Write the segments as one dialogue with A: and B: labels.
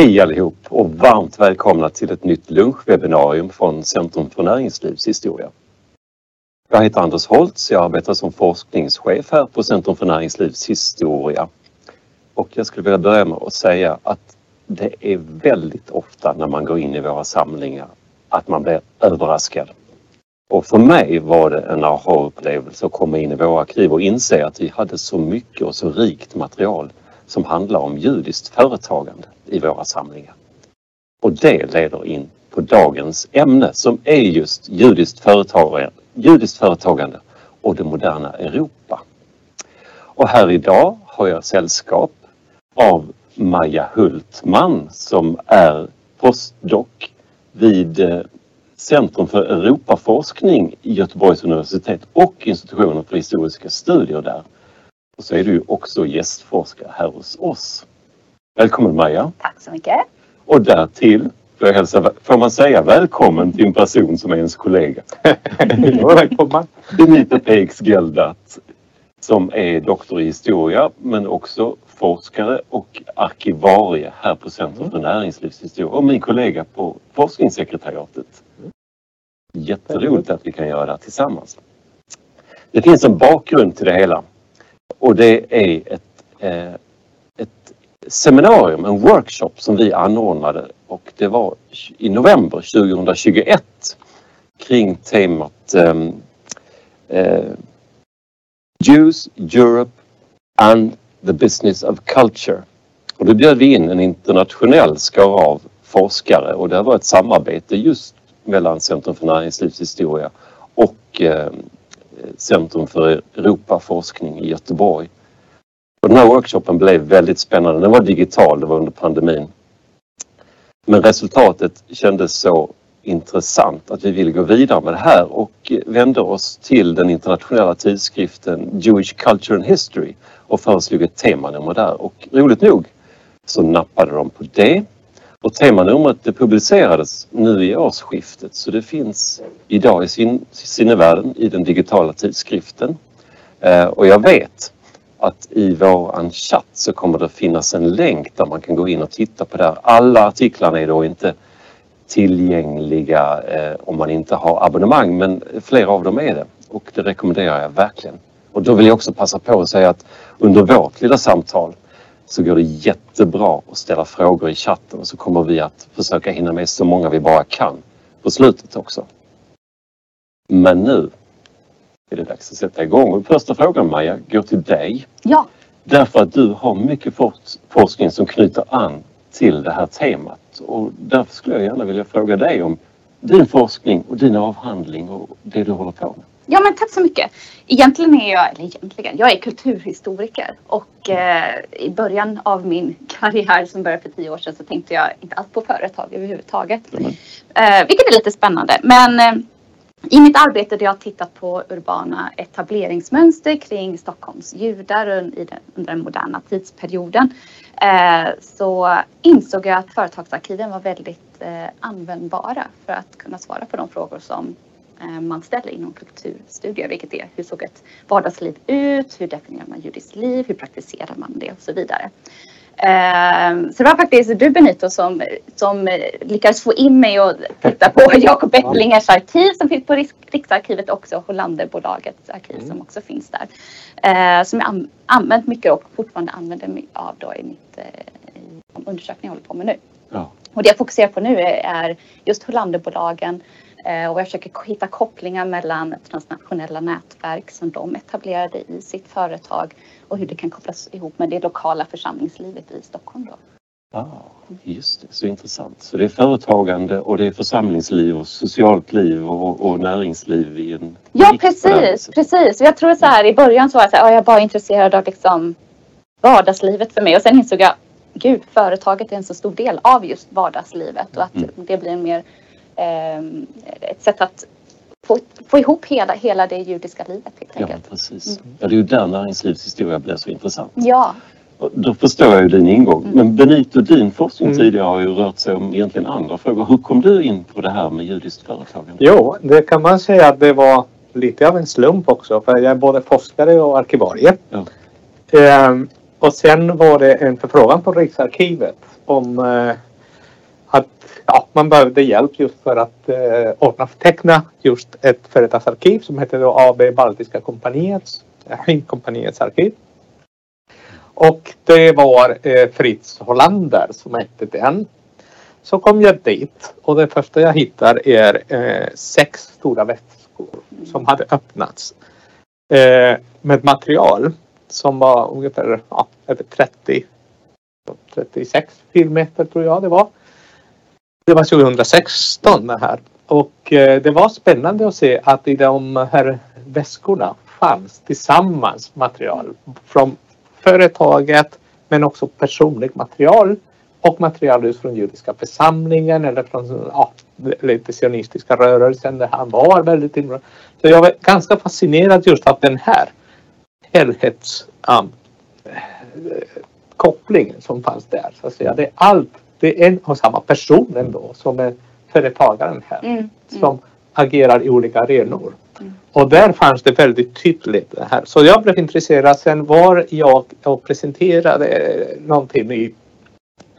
A: Hej allihop och varmt välkomna till ett nytt lunchwebbinarium från Centrum för näringslivshistoria. Jag heter Anders Holtz, jag arbetar som forskningschef här på Centrum för näringslivshistoria. Och jag skulle vilja börja med att säga att det är väldigt ofta när man går in i våra samlingar att man blir överraskad. Och för mig var det en aha-upplevelse att komma in i våra arkiv och inse att vi hade så mycket och så rikt material som handlar om judiskt företagande i våra samlingar. Och det leder in på dagens ämne som är just judiskt företagande, judiskt företagande och det moderna Europa. Och här idag har jag sällskap av Maja Hultman som är postdoc vid eh, Centrum för Europaforskning i Göteborgs universitet och institutionen för historiska studier där. Och så är du också gästforskare här hos oss. Välkommen Maja!
B: Tack så mycket!
A: Och därtill får, jag hälsa, får man säga välkommen till en person som är ens kollega.
C: Välkommen!
A: Benita Peix Geldat som är doktor i historia men också forskare och arkivarie här på Centrum för näringslivshistoria och min kollega på forskningssekretariatet. Jätteroligt att vi kan göra det här tillsammans. Det finns en bakgrund till det hela och det är ett, eh, ett seminarium, en workshop som vi anordnade och det var i november 2021 kring temat ehm, eh, Jews, Europe and the business of culture. Och då bjöd vi in en internationell skara av forskare och det var ett samarbete just mellan Centrum för näringslivshistoria och eh, Centrum för Europaforskning i Göteborg. Och den här workshopen blev väldigt spännande. Den var digital, det var under pandemin. Men resultatet kändes så intressant att vi ville gå vidare med det här och vände oss till den internationella tidskriften Jewish Culture and History och föreslog ett temanummer där och roligt nog så nappade de på det. Och temanumret det publicerades nu i årsskiftet så det finns idag i sin, sinnevärlden i den digitala tidskriften. Eh, och jag vet att i våran chatt så kommer det finnas en länk där man kan gå in och titta på det här. Alla artiklarna är då inte tillgängliga eh, om man inte har abonnemang men flera av dem är det och det rekommenderar jag verkligen. Och då vill jag också passa på att säga att under vårt lilla samtal så går det jättebra att ställa frågor i chatten och så kommer vi att försöka hinna med så många vi bara kan på slutet också. Men nu är det dags att sätta igång. Och första frågan Maja går till dig.
B: Ja.
A: Därför att du har mycket forskning som knyter an till det här temat och därför skulle jag gärna vilja fråga dig om din forskning och din avhandling och det du håller på med.
B: Ja men tack så mycket. Egentligen är jag, eller egentligen, jag är kulturhistoriker och eh, i början av min karriär som började för tio år sedan så tänkte jag inte alls på företag överhuvudtaget. Mm. Eh, vilket är lite spännande men eh, i mitt arbete där jag har tittat på urbana etableringsmönster kring Stockholms judar under den moderna tidsperioden eh, så insåg jag att företagsarkiven var väldigt eh, användbara för att kunna svara på de frågor som man ställer inom kulturstudier, vilket är hur såg ett vardagsliv ut? Hur definierar man judiskt liv? Hur praktiserar man det? Och så vidare. Ehm, så det var faktiskt du Benito som, som lyckades få in mig och titta på Jakob Ettlingers arkiv som finns på Riksarkivet också, Hollanderbolagets arkiv mm. som också finns där. Ehm, som jag använt mycket och fortfarande använder mig av då i, mitt, eh, i de undersökningar jag håller på med nu. Ja. Och det jag fokuserar på nu är just Hollanderbolagen eh, och jag försöker hitta kopplingar mellan transnationella nätverk som de etablerade i sitt företag och hur det kan kopplas ihop med det lokala församlingslivet i Stockholm. Då.
A: Ah, just det, så intressant. Så det är företagande och det är församlingsliv och socialt liv och, och näringsliv i en...
B: Ja precis, precis. Jag tror så här i början så var jag så här, jag är bara intresserad av liksom vardagslivet för mig och sen insåg jag gud, företaget är en så stor del av just vardagslivet och att mm. det blir en mer eh, ett sätt att få, få ihop hela, hela det judiska livet helt enkelt.
A: Ja, precis. Mm. Ja, det är ju där näringslivshistoria blir så intressant.
B: Ja.
A: Då förstår jag ju din ingång. Mm. Men Benito, din forskning mm. tidigare har ju rört sig om egentligen andra frågor. Hur kom du in på det här med judiskt företagande?
C: Jo, det kan man säga att det var lite av en slump också. För jag är både forskare och arkivarie. Ja. Ehm, och sen var det en förfrågan på Riksarkivet om eh, att ja, man behövde hjälp just för att eh, ordna teckna just ett företagsarkiv som heter då AB Baltiska kompaniets, eh, Kompaniets arkiv. Och det var eh, Fritz Hollander som hette den. Så kom jag dit och det första jag hittar är eh, sex stora väskor som hade öppnats. Eh, med material som var ungefär ja, 30 36 filmmeter tror jag det var. Det var 2016 det här och eh, det var spännande att se att i de här väskorna fanns tillsammans material från företaget men också personligt material och material från judiska församlingen eller från ja, lite sionistiska rörelsen där han var väldigt inblandad. Så jag var ganska fascinerad just av den här helhetskopplingen eh, um, kopplingen som fanns där. Så att säga. Det är allt, det är en och samma person ändå som är företagaren här
B: Mm, mm.
C: som agerar i olika arenor.
B: Mm.
C: Och där fanns det väldigt tydligt det här. Så jag blev intresserad. Sen var jag och presenterade någonting i,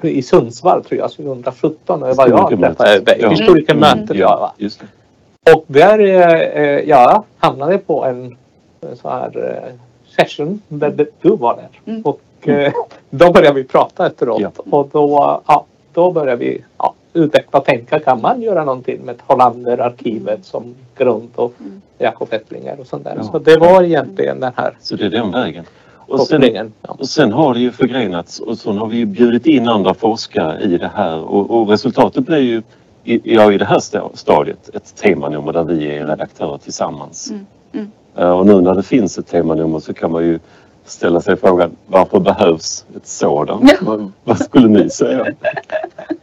C: i Sundsvall tror jag 2017. Det var jag träffade.
A: Ja.
C: Historikermötet.
B: Mm.
C: Ja, va?
A: Just det.
C: och där eh, jag hamnade på en, en så här eh, session där du var där.
B: Mm.
C: Och eh, då började vi prata efteråt.
A: Ja.
C: Och då, ja, då började vi ja, utveckla och tänka. Kan man göra någonting med Hollander-arkivet som grund och
B: Mm.
C: Jakob Ettlinger och sånt där.
A: Ja.
C: Så det var egentligen den här
A: Så det är den vägen. Och sen, och sen har det ju förgrenats och så har vi ju bjudit in andra forskare i det här och, och resultatet blir ju i, ja, i det här sta- stadiet ett temanummer där vi är redaktörer tillsammans.
B: Mm, mm.
A: Eh, Och nu när det finns ett temanummer så kan man ju ställa sig frågan varför behövs ett sådant?
B: Ja.
A: Vad, vad skulle ni säga?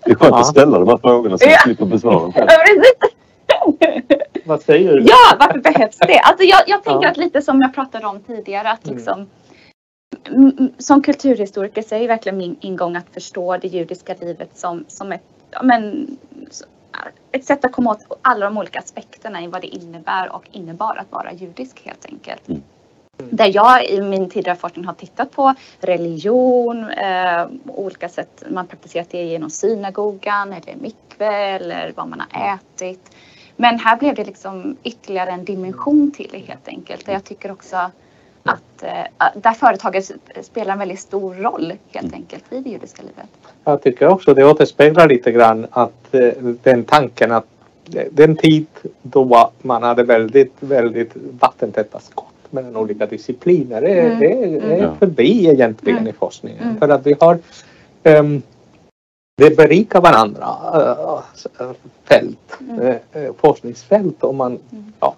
A: Det är skönt
C: Ja.
A: att ställa de här frågorna så vi
B: Ja.
A: slipper besvara dem själv.
C: Vad säger du?
B: Ja, varför behövs det? Alltså jag, jag tänker
C: Ja.
B: att lite som jag pratade om tidigare att
C: Mm.
B: liksom m- m- som kulturhistoriker så är ju verkligen min ingång att förstå det judiska livet som, som ett, ja, men, ett sätt att komma åt alla de olika aspekterna i vad det innebär och innebar att vara judisk helt enkelt.
A: Mm.
B: Där jag i min tidigare forskning har tittat på religion, eh, olika sätt man praktiserat det genom synagogan eller mikve eller vad man har ätit. Men här blev det liksom ytterligare en dimension till det helt enkelt. Där jag tycker också att eh, där företaget spelar en väldigt stor roll helt enkelt i det judiska livet.
C: Jag tycker också det återspeglar lite grann att eh, den tanken att eh, den tid då man hade väldigt, väldigt vattentäta skott mellan olika discipliner är,
B: Mm.
C: är, är
A: Mm.
C: förbi egentligen
B: Mm.
C: i forskningen.
B: Mm.
C: För att vi har um, det berikar varandra äh, fält,
B: Mm.
C: eh, forskningsfält om man
B: Mm.
C: ja,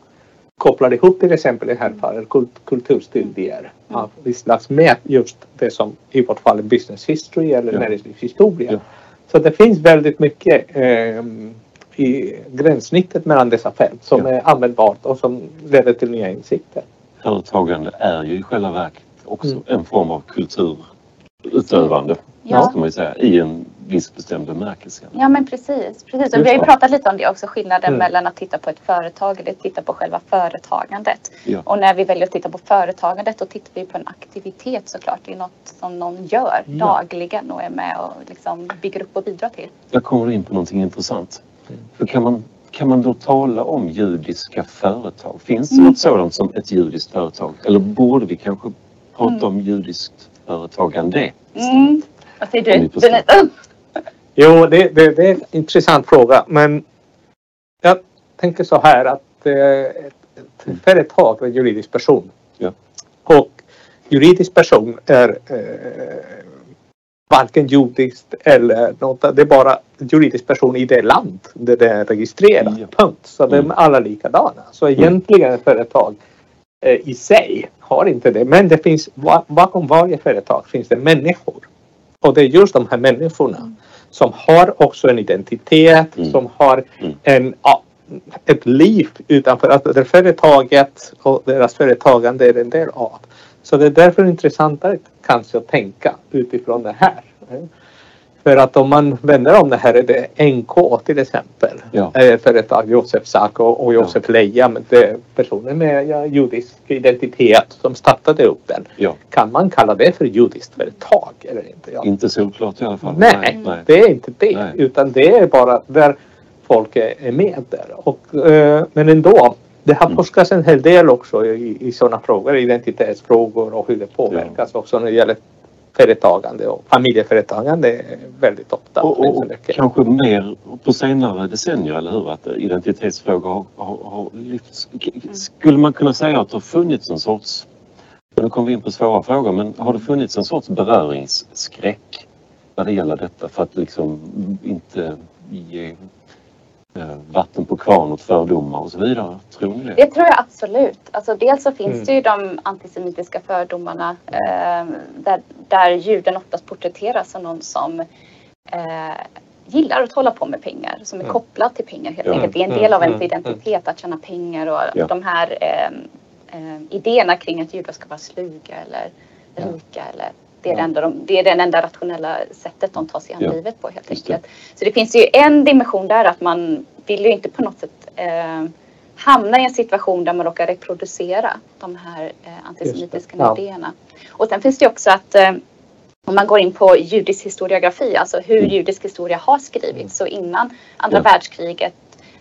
C: kopplar ihop till exempel i det här fallet kult, kulturstudier
B: Mm.
C: av visslas med just det som i vårt fall är business history eller
A: Ja.
C: näringslivshistoria.
A: Ja.
C: Så det finns väldigt mycket ehm, i gränssnittet mellan dessa fält som
A: Ja.
C: är användbart och som leder till nya insikter.
A: Företagande är ju i själva verket också
C: Mm.
A: en form av kulturutövande.
B: Ja.
A: Ska man ju säga, I en viss bestämd bemärkelse.
B: Ja men precis. precis. Och vi har ju pratat lite om det också, skillnaden
C: Mm.
B: mellan att titta på ett företag eller titta på själva företagandet.
A: Ja.
B: Och när vi väljer att titta på företagandet då tittar vi på en aktivitet såklart. Det är något som någon gör
C: Ja.
B: dagligen och är med och liksom bygger upp och bidrar till.
A: Jag kommer in på någonting intressant.
C: Mm.
A: För kan, man, kan man då tala om judiska företag? Finns det
B: Mm.
A: något sådant som ett judiskt företag? Eller borde vi kanske prata
B: Mm.
A: om judiskt företagande?
B: Mm. Vad säger
A: Om ni
B: du?
C: Jo, det, det, det är en intressant fråga men jag tänker så här att eh, ett, ett företag är en juridisk person.
A: Ja.
C: Och juridisk person är eh, varken judiskt eller något. Det är bara juridisk person i det land där det är registrerat.
A: Ja.
C: Punkt. Så de
A: Mm.
C: är alla likadana. Så egentligen ett företag eh, i sig har inte det. Men det finns ba- bakom varje företag finns det människor. Och det är just de här människorna
B: Mm.
C: som har också en identitet,
A: Mm.
C: som har
A: Mm.
C: en, ja, ett liv utanför att det företaget och deras företagande är en del av. Så det är därför intressantare kanske att tänka utifrån det här. För att om man vänder om det här är det NK till exempel.
A: Ja.
C: Eh, Företag Josef Sak och, Josef Leja. Men det är personer med ja, judisk identitet som startade upp den.
A: Ja.
C: Kan man kalla det för judiskt företag eller inte? Ja.
A: Inte solklart i alla fall.
C: Nej,
A: nej.
C: det är inte det.
A: Nej.
C: Utan det är bara där folk är, är med där. Och, eh, men ändå, det har
A: Mm.
C: forskats en hel del också i, i sådana frågor, identitetsfrågor och hur det påverkas också när det gäller företagande och familjeföretagande är väldigt ofta.
A: Och, och, kanske mer på senare decennier, eller hur? Att identitetsfrågor har, har, har lyfts. K- Skulle man kunna säga att det har funnits en sorts, nu kommer vi in på svåra frågor, men har det funnits en sorts beröringsskräck när det gäller detta för att liksom inte ge vatten på kvarn åt fördomar och så vidare? Tror ni det?
B: Det tror jag absolut. Alltså dels så finns
C: Mm.
B: det ju de antisemitiska fördomarna eh, där, där juden oftast porträtteras som någon som eh, gillar att hålla på med pengar, som är
C: Mm.
B: kopplad till pengar helt
A: Ja.
B: enkelt. Det är en del av
C: Mm,
B: ens
C: mm,
B: identitet att tjäna pengar och
A: Ja.
B: de här eh, eh, idéerna kring att judar ska vara sluga eller
C: Ja.
B: rika eller det är, det, enda de, det är den enda rationella sättet de tar sig an
A: Ja.
B: livet på helt enkelt. Så det finns ju en dimension där att man vill ju inte på något sätt eh, hamna i en situation där man råkar reproducera de här eh, antisemitiska
C: Ja.
B: idéerna. Och sen finns det också att eh, om man går in på judisk historiografi, alltså hur
A: Mm.
B: judisk historia har skrivits. Så innan andra
A: Ja.
B: världskriget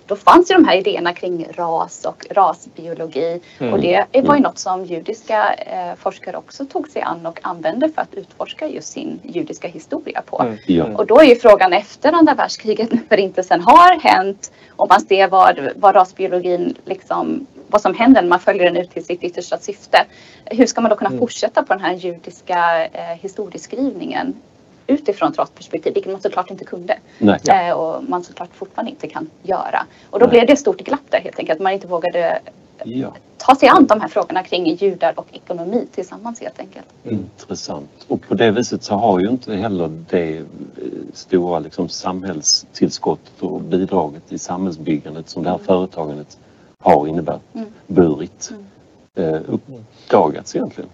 B: då fanns ju de här idéerna kring ras och rasbiologi
C: Mm.
B: och det var ju
A: Mm.
B: något som judiska eh, forskare också tog sig an och använde för att utforska just sin judiska historia på.
C: Mm.
A: Ja.
B: Och då är ju frågan efter andra världskriget när förintelsen har hänt och man ser vad, vad rasbiologin liksom vad som händer när man följer den ut till sitt yttersta syfte. Hur ska man då kunna
C: Mm.
B: fortsätta på den här judiska eh, historieskrivningen utifrån ett rasperspektiv, vilket man såklart inte kunde
A: Nej.
B: eh, och man såklart fortfarande inte kan göra. Och då
A: Nej.
B: blev det ett stort glapp där helt enkelt. Man inte vågade
A: Ja.
B: ta sig an de här frågorna kring judar och ekonomi tillsammans helt enkelt.
A: Intressant. Och på det viset så har ju inte heller det eh, stora liksom, samhällstillskottet och bidraget i samhällsbyggandet som det här företagandet har innebär,
B: Mm.
A: burit, eh, uppdagats egentligen.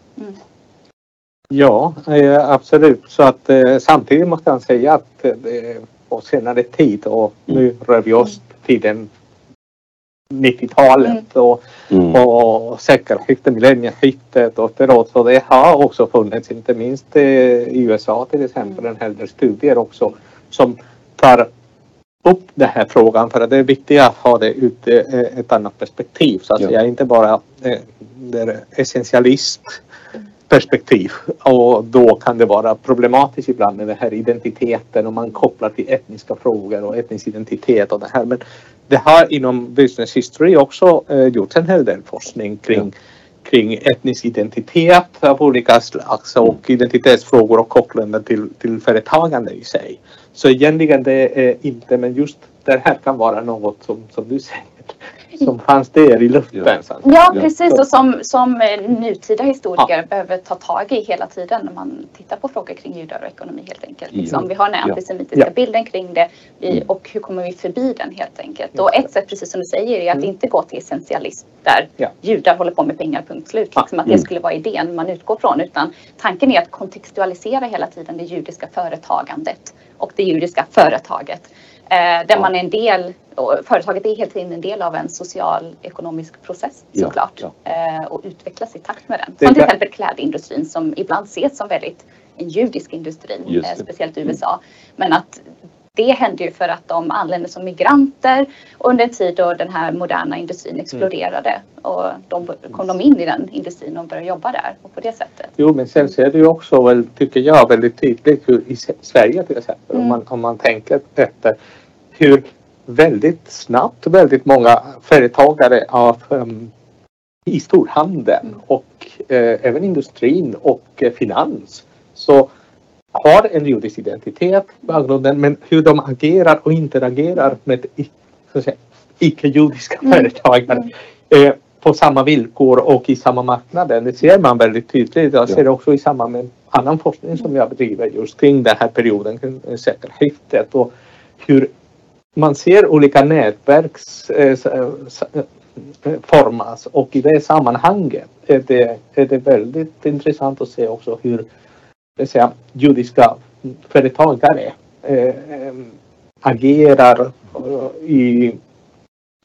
C: Ja, eh, absolut. Så att eh, samtidigt måste jag säga att eh, på senare tid och nu rör vi oss tiden 90-talet och,
A: Mm.
C: och sekelskiftet, millennieskiftet och efteråt. Så det har också funnits, inte minst i USA till exempel, en hel del studier också som tar upp den här frågan för att det är viktigt att ha det eh, ett annat perspektiv. Så att
A: Ja.
C: säga, inte bara det är essentialist perspektiv och då kan det vara problematiskt ibland med den här identiteten och man kopplar till etniska frågor och etnisk identitet och det här. Men det har inom business history också eh, gjorts en hel del forskning kring, kring etnisk identitet av olika slags och identitetsfrågor och kopplande till, till företagande i sig. Så egentligen det är inte, men just det här kan vara något som, som du säger, som fanns där i luften.
A: Ja.
B: Ja,
A: Ja.
B: precis. Och som, som eh, nutida historiker behöver ta tag i hela tiden när man tittar på frågor kring judar och ekonomi helt enkelt.
A: Ja.
B: Liksom, vi har den
A: Ja.
B: antisemitiska
C: Ja.
B: bilden kring det vi,
A: Mm.
B: och hur kommer vi förbi den helt enkelt. Och ett sätt, precis som du säger, är att
C: Mm.
B: inte gå till essentialism där
C: Ja.
B: judar håller på med pengar, punkt slut.
C: Ja.
B: Liksom, att
A: Mm.
B: det skulle vara idén man utgår från. Utan tanken är att kontextualisera hela tiden det judiska företagandet och det judiska företaget. Eh, där
A: Ja.
B: man är en del, företaget är hela tiden en del av en social ekonomisk process
A: Ja,
B: såklart.
A: ja.
B: Eh, och utvecklas i takt med den. Som till exempel klädindustrin som ibland ses som väldigt en judisk industri, eh, speciellt i USA. Men att det hände ju för att de anlände som migranter under en tid då den här moderna industrin exploderade. Och de kom de in i den industrin och började jobba där och på det sättet.
C: Jo, men sen ser du ju också, väl, tycker jag, väldigt tydligt hur i Sverige till exempel, om,
B: Mm.
C: man, om man tänker efter hur väldigt snabbt väldigt många företagare av, um, i storhandeln
B: Mm.
C: och eh, även industrin och eh, finans så har en judisk identitet, bakgrunden, men hur de agerar och interagerar med i- icke-judiska
B: Mm.
C: företagare eh, på samma villkor och i samma marknader. Det ser man väldigt tydligt. Jag ser det också i samband med annan forskning som jag bedriver just kring den här perioden, kring sekelskiftet och hur man ser olika nätverks eh, eh, formas och i det sammanhanget är det, är det väldigt intressant att se också hur det säga, judiska företagare eh, agerar i,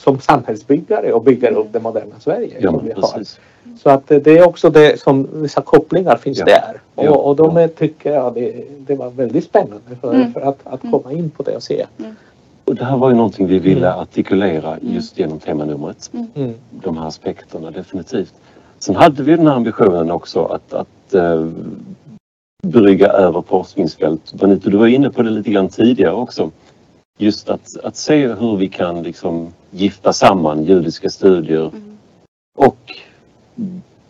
C: som samhällsbyggare och bygger upp det moderna Sverige.
A: Ja,
C: som vi har.
A: precis.
C: Så att det är också det som vissa kopplingar finns
A: Ja.
C: där. Och,
A: Ja.
C: och de är, tycker jag det, det var väldigt spännande för,
B: Mm.
C: för att, att komma in på det och se.
A: Och det här var ju någonting vi ville
C: Mm.
A: artikulera just genom temanumret.
C: Mm.
A: De här aspekterna definitivt. Sen hade vi den här ambitionen också att, att eh, brygga över forskningsfält. Benito, du var inne på det lite grann tidigare också. Just att, att se hur vi kan liksom gifta samman judiska studier
B: Mm.
A: och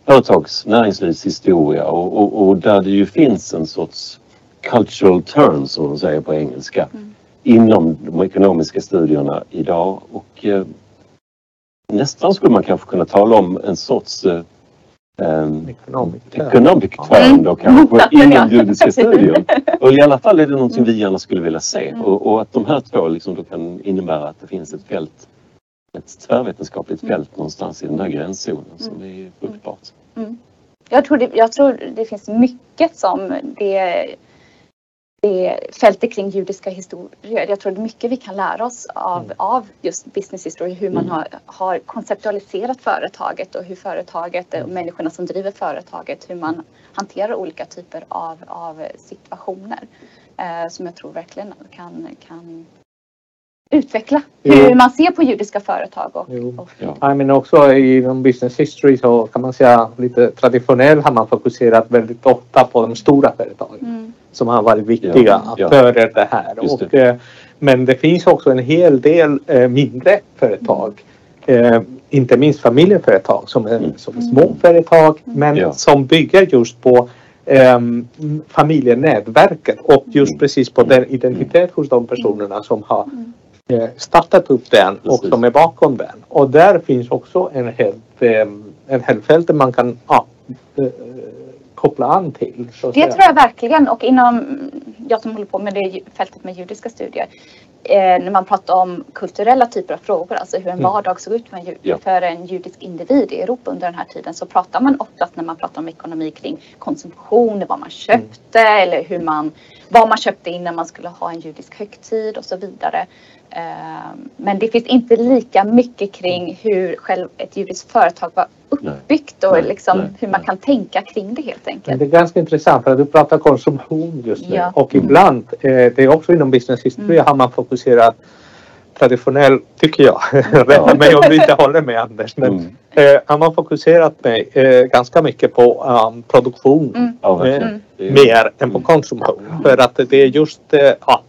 A: företags näringslivshistoria och, och, och där det ju finns en sorts cultural turn som de säger på engelska
B: Mm.
A: inom de ekonomiska studierna idag och eh, nästan skulle man kanske kunna tala om en sorts eh, ehm,
C: Economic.
A: economic turn då kanske
B: ja.
A: inom judiska studier. Och i alla fall är det någonting vi gärna skulle vilja se och, och att de här två liksom då kan innebära att det finns ett fält ett tvärvetenskapligt fält någonstans i den där gränszonen som är fruktbart.
B: Jag tror, det, jag tror det finns mycket som det, det fältet kring judiska historier. Jag tror det är mycket vi kan lära oss av,
C: Mm.
B: av just businesshistoria. Hur man har, har konceptualiserat företaget och hur företaget och människorna som driver företaget, hur man hanterar olika typer av, av situationer. Eh, som jag tror verkligen kan, kan utveckla
C: Jo.
B: hur man ser på judiska företag. Och, och,
A: Ja.
C: Ja, men också inom business history så kan man säga lite traditionellt har man fokuserat väldigt ofta på de stora företagen
B: Mm.
C: Som har varit viktiga
A: Ja, ja.
C: aktörer det här.
A: Det.
C: Och, eh, men det finns också en hel del eh, mindre företag. Eh, inte minst familjeföretag som är,
A: Mm.
C: som är små företag men
A: Ja.
C: som bygger just på ehm, familjenätverket och just
A: Mm.
C: precis på den identitet hos de personerna som har
B: Mm.
C: eh, startat upp den och
A: Precis.
C: som är bakom den. Och där finns också en helt, eh, en hel fält där man kan ja, eh, koppla an till.
B: Det
C: säga.
B: tror jag verkligen och inom, jag som håller på med det fältet med judiska studier, eh, när man pratar om kulturella typer av frågor, alltså hur en
C: Mm.
B: vardag såg ut för en,
A: Ja.
B: för en judisk individ i Europa under den här tiden så pratar man oftast när man pratar om ekonomi kring konsumtion, vad man köpte eller hur man, vad man köpte innan man skulle ha en judisk högtid och så vidare. Eh, Men det finns inte lika mycket kring hur själv ett judiskt företag var uppbyggt och
A: Nej,
B: liksom
A: nej,
B: hur man
A: nej.
B: kan tänka kring det helt
C: Men
B: enkelt.
C: det är ganska intressant för att du pratar konsumtion just nu
B: Ja.
C: och ibland, eh, det är också inom business history
B: Mm.
C: har man fokuserat traditionellt, tycker jag, rätta mig om du inte håller med Anders, men
A: Mm.
C: eh, har man fokuserat med, eh, ganska mycket på um, produktion
B: Mm. Mm.
C: Mer än på konsumtion. För att det är just ja, mm,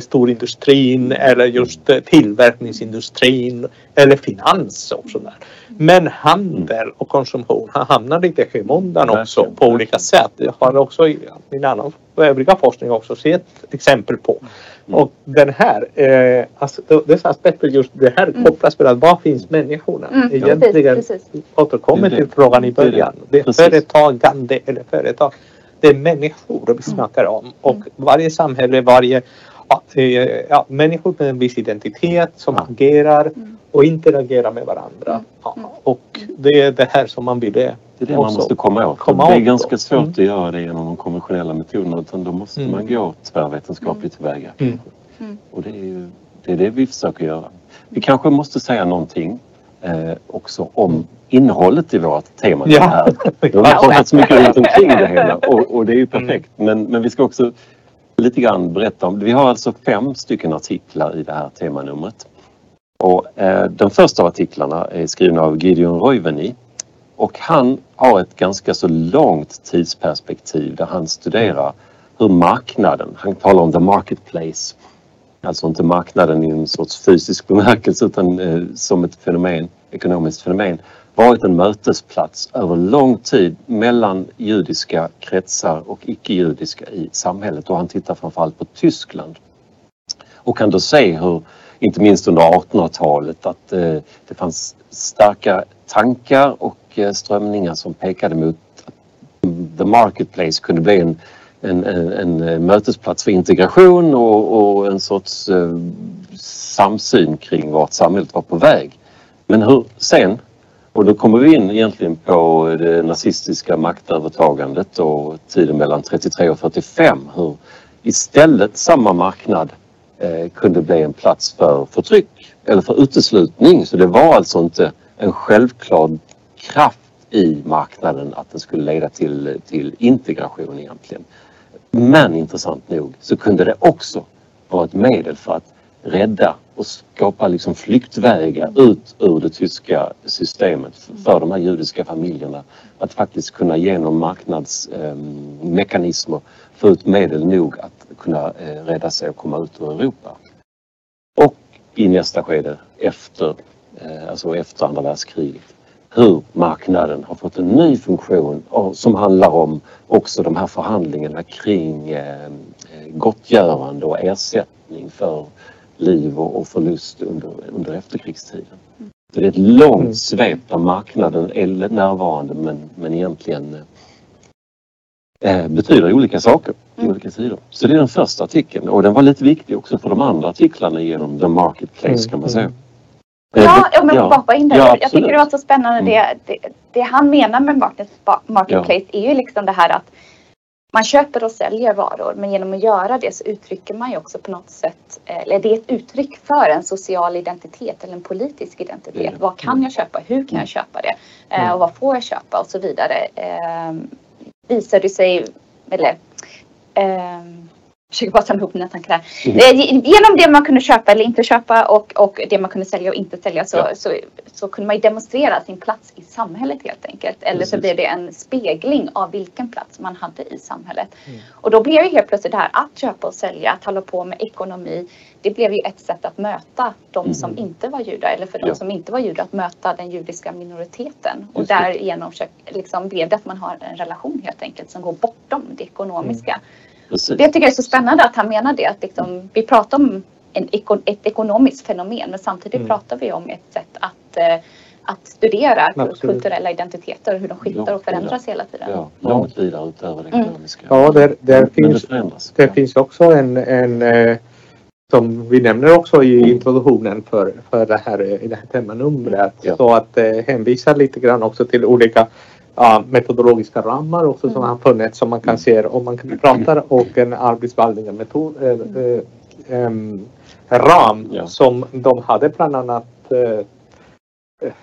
C: storindustrin eller just eh, tillverkningsindustrin eller finans och sådär. Men handel och konsumtion har hamnat lite i skymundan också på olika sätt. Jag har också i min annan övriga forskning också sett exempel på.
A: Mm.
C: Och den här, eh, alltså, dessa aspekter just det här
B: Mm.
C: kopplas med att var finns människorna?
B: Mm,
C: Egentligen
B: precis, precis.
C: återkommer till frågan i början. Det är företagande eller företag. Det är människor vi snackar om och varje samhälle, varje ja, eh, ja, människor med en viss identitet som agerar
B: Mm.
C: och interagerar med varandra.
B: Mm.
C: Ja, och det är det här som man ville
A: Det är det man måste komma åt.
C: komma
A: det är
C: åt
A: ganska
C: då.
A: svårt
C: Mm.
A: att göra det genom de konventionella metoderna utan då måste
C: Mm.
A: man gå tvärvetenskapligt tillväga.
C: Mm.
B: Mm.
A: Och det är ju det, är det vi försöker göra. Vi kanske måste säga någonting eh, också om innehållet i vårt tema.
C: Ja.
A: Här. Vi har pratat så mycket runt omkring det hela och, och det är ju perfekt. Men, men vi ska också lite grann berätta om, vi har alltså fem stycken artiklar i det här temanumret. Och, eh, den första av artiklarna är skriven av Gideon Roiveni och han har ett ganska så långt tidsperspektiv där han studerar hur marknaden, han talar om the marketplace, alltså inte marknaden i en sorts fysisk bemärkelse utan eh, som ett fenomen, ekonomiskt fenomen, varit en mötesplats över lång tid mellan judiska kretsar och icke-judiska i samhället och han tittar framförallt på Tyskland. Och kan då se hur, inte minst under 1800-talet, att eh, det fanns starka tankar och eh, strömningar som pekade mot att the marketplace kunde bli en, en, en, en eh, mötesplats för integration och, och en sorts eh, samsyn kring vart samhället var på väg. Men hur sen, och då kommer vi in egentligen på det nazistiska maktövertagandet och tiden mellan 33 och 45, hur istället samma marknad eh, kunde bli en plats för förtryck eller för uteslutning. Så det var alltså inte en självklar kraft i marknaden att den skulle leda till, till integration egentligen. Men intressant nog så kunde det också vara ett medel för att rädda och skapa liksom flyktvägar ut ur det tyska systemet för de här judiska familjerna. Att faktiskt kunna genom marknadsmekanismer ehm, få ut medel nog att kunna eh, rädda sig och komma ut ur Europa. Och i nästa skede efter, eh, alltså efter andra världskriget hur marknaden har fått en ny funktion som handlar om också de här förhandlingarna kring eh, gottgörande och ersättning för liv och förlust under, under efterkrigstiden. Så det är ett långt mm. svep där marknaden är närvarande men, men egentligen eh, betyder olika saker i mm. olika sidor. Så det är den första artikeln och den var lite viktig också för de andra artiklarna genom The Marketplace kan man säga.
B: Mm. Ja, ja men ja. hoppa in där. Ja, jag tycker det var så spännande mm. det, det, det, han menar med marketplace ja. är ju liksom det här att man köper och säljer varor men genom att göra det så uttrycker man ju också på något sätt, eh, eller det är ett uttryck för en social identitet eller en politisk identitet. Mm. Vad kan jag köpa? Hur kan jag mm. köpa det? Mm. Och vad får jag köpa? Och så vidare. Eh, visar det sig, eller eh, försöker bara samla ihop mina tankar här. Mm. Eh, genom det man kunde köpa eller inte köpa och, och det man kunde sälja och inte sälja så, ja. så, så, kunde man demonstrera sin plats i samhället helt enkelt. Eller Precis. så blev det en spegling av vilken plats man hade i samhället. Mm. Och då blev ju helt plötsligt det här att köpa och sälja, att hålla på med ekonomi. Det blev ju ett sätt att möta de mm. som inte var judar eller för de ja. som inte var judar att möta den judiska minoriteten. Och därigenom liksom blev det att man har en relation helt enkelt som går bortom det ekonomiska. Mm. Precis. Det tycker jag är så spännande att han menar det. Att liksom, vi pratar om en, ett ekonomiskt fenomen men samtidigt mm. pratar vi om ett sätt att, eh, att studera Absolut. kulturella identiteter och hur de skiftar och förändras hela tiden.
A: Ja, långt vidare utöver det mm. ekonomiska.
C: Ja, där, där finns, det, det finns också en, en eh, som vi nämner också i mm. introduktionen för, för det här, i det här temanumret. Ja. Så att eh, hänvisa lite grann också till olika ja, metodologiska ramar också som mm. har funnits som man kan se om man pratar och en arbetsvaldingarmetod äh, äh, äh, ram ja. som de hade bland annat eh,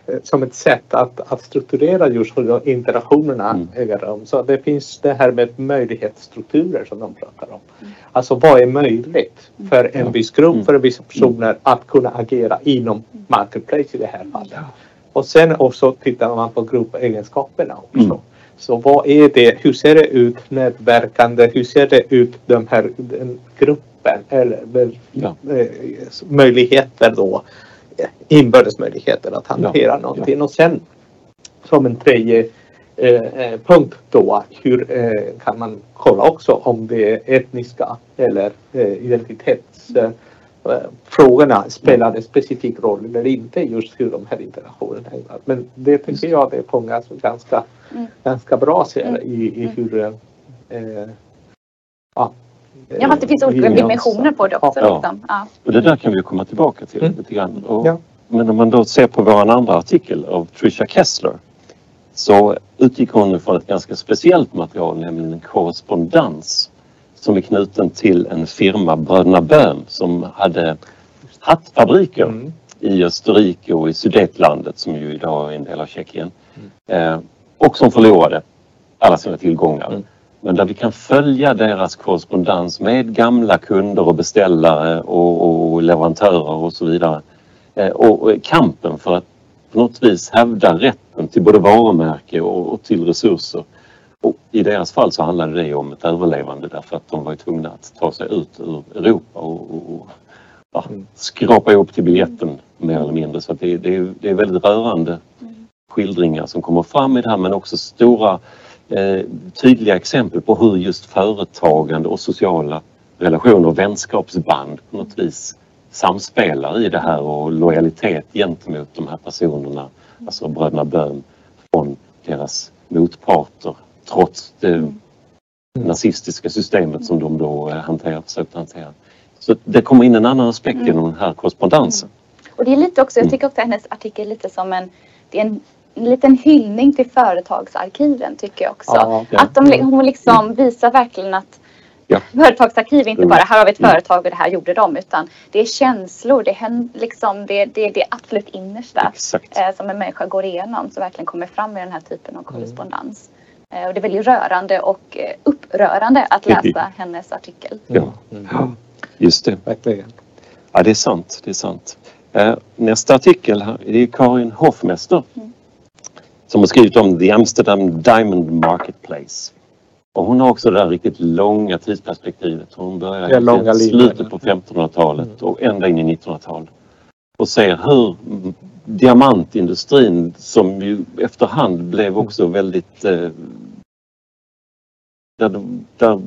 C: eh, som ett sätt att, att strukturera just hur interaktionerna mm. äger rum. Så det finns det här med möjlighetsstrukturer som de pratar om. Mm. Alltså vad är möjligt mm. för en viss grupp, mm. för vissa personer att kunna agera inom Marketplace i det här fallet. Och sen också tittar man på gruppegenskaperna också. Mm. Så vad är det, hur ser det ut nätverkande, hur ser det ut den här den gruppen eller ja. eh, möjligheter då, inbördes möjligheter att hantera ja. någonting. Ja. Och sen som en tredje eh, eh, punkt då, hur eh, kan man kolla också om det är etniska eller eh, identitets frågorna spelar en specifik roll eller inte just hur de här interaktionerna är. Men det tycker jag det fångas ganska, mm. ganska bra ser mm. i, i mm. hur eh,
B: ja, Ja, att det finns olika dimensioner på det också. Ja. Liksom.
A: ja. Och det där kan vi komma tillbaka till mm. lite grann. Och, ja. Men om man då ser på vår andra artikel av Trisha Kessler så utgick hon från ett ganska speciellt material, nämligen en korrespondens som är knuten till en firma, Bröderna Böhm, som hade hattfabriker mm. i Österrike och i Sudetlandet som ju idag är en del av Tjeckien. Mm. Eh, och som förlorade alla sina tillgångar. Mm. Men där vi kan följa deras korrespondens med gamla kunder och beställare och, och leverantörer och så vidare. Eh, och, och, kampen för att på något vis hävda rätten till både varumärke och, och till resurser och I deras fall så handlade det om ett överlevande därför att de var tvungna att ta sig ut ur Europa och, och ja, mm. skrapa ihop till biljetten mer eller mindre. Så det, det, det, är väldigt rörande skildringar som kommer fram i det här men också stora eh, tydliga exempel på hur just företagande och sociala relationer och vänskapsband på något vis samspelar i det här och lojalitet gentemot de här personerna, alltså bröderna Böhm från deras motparter trots det mm. nazistiska systemet som de då eh, hanterar, försökte hantera. Så det kommer in en annan aspekt mm. genom den här korrespondensen.
B: Mm. Och det är lite också, jag mm. tycker också hennes artikel lite som en, det är en, en liten hyllning till företagsarkiven tycker jag också. Ja, ja. Att de, hon liksom visar verkligen att
A: Ja.
B: Företagsarkiv är inte
A: Mm.
B: bara här har vi ett
A: Mm.
B: företag och det här gjorde de utan det är känslor, det är liksom det, det, det absolut innersta eh, som en människa går igenom som verkligen kommer fram i den här typen av korrespondens. Eh, och det är väldigt rörande och eh, upprörande att läsa hennes artikel.
A: Ja.
C: Mm.
A: Ja, just det.
C: Verkligen.
A: Ja, det är sant. Det är sant. Eh, Nästa artikel här, det är Karin Hoffmäster
B: Mm.
A: som har skrivit om The Amsterdam Diamond Marketplace. Och hon har också det där riktigt långa tidsperspektivet. Hon börjar i slutet på 1500-talet och ända in i 1900-talet. Och ser hur mm, diamantindustrin som ju efterhand blev också väldigt eh, där, där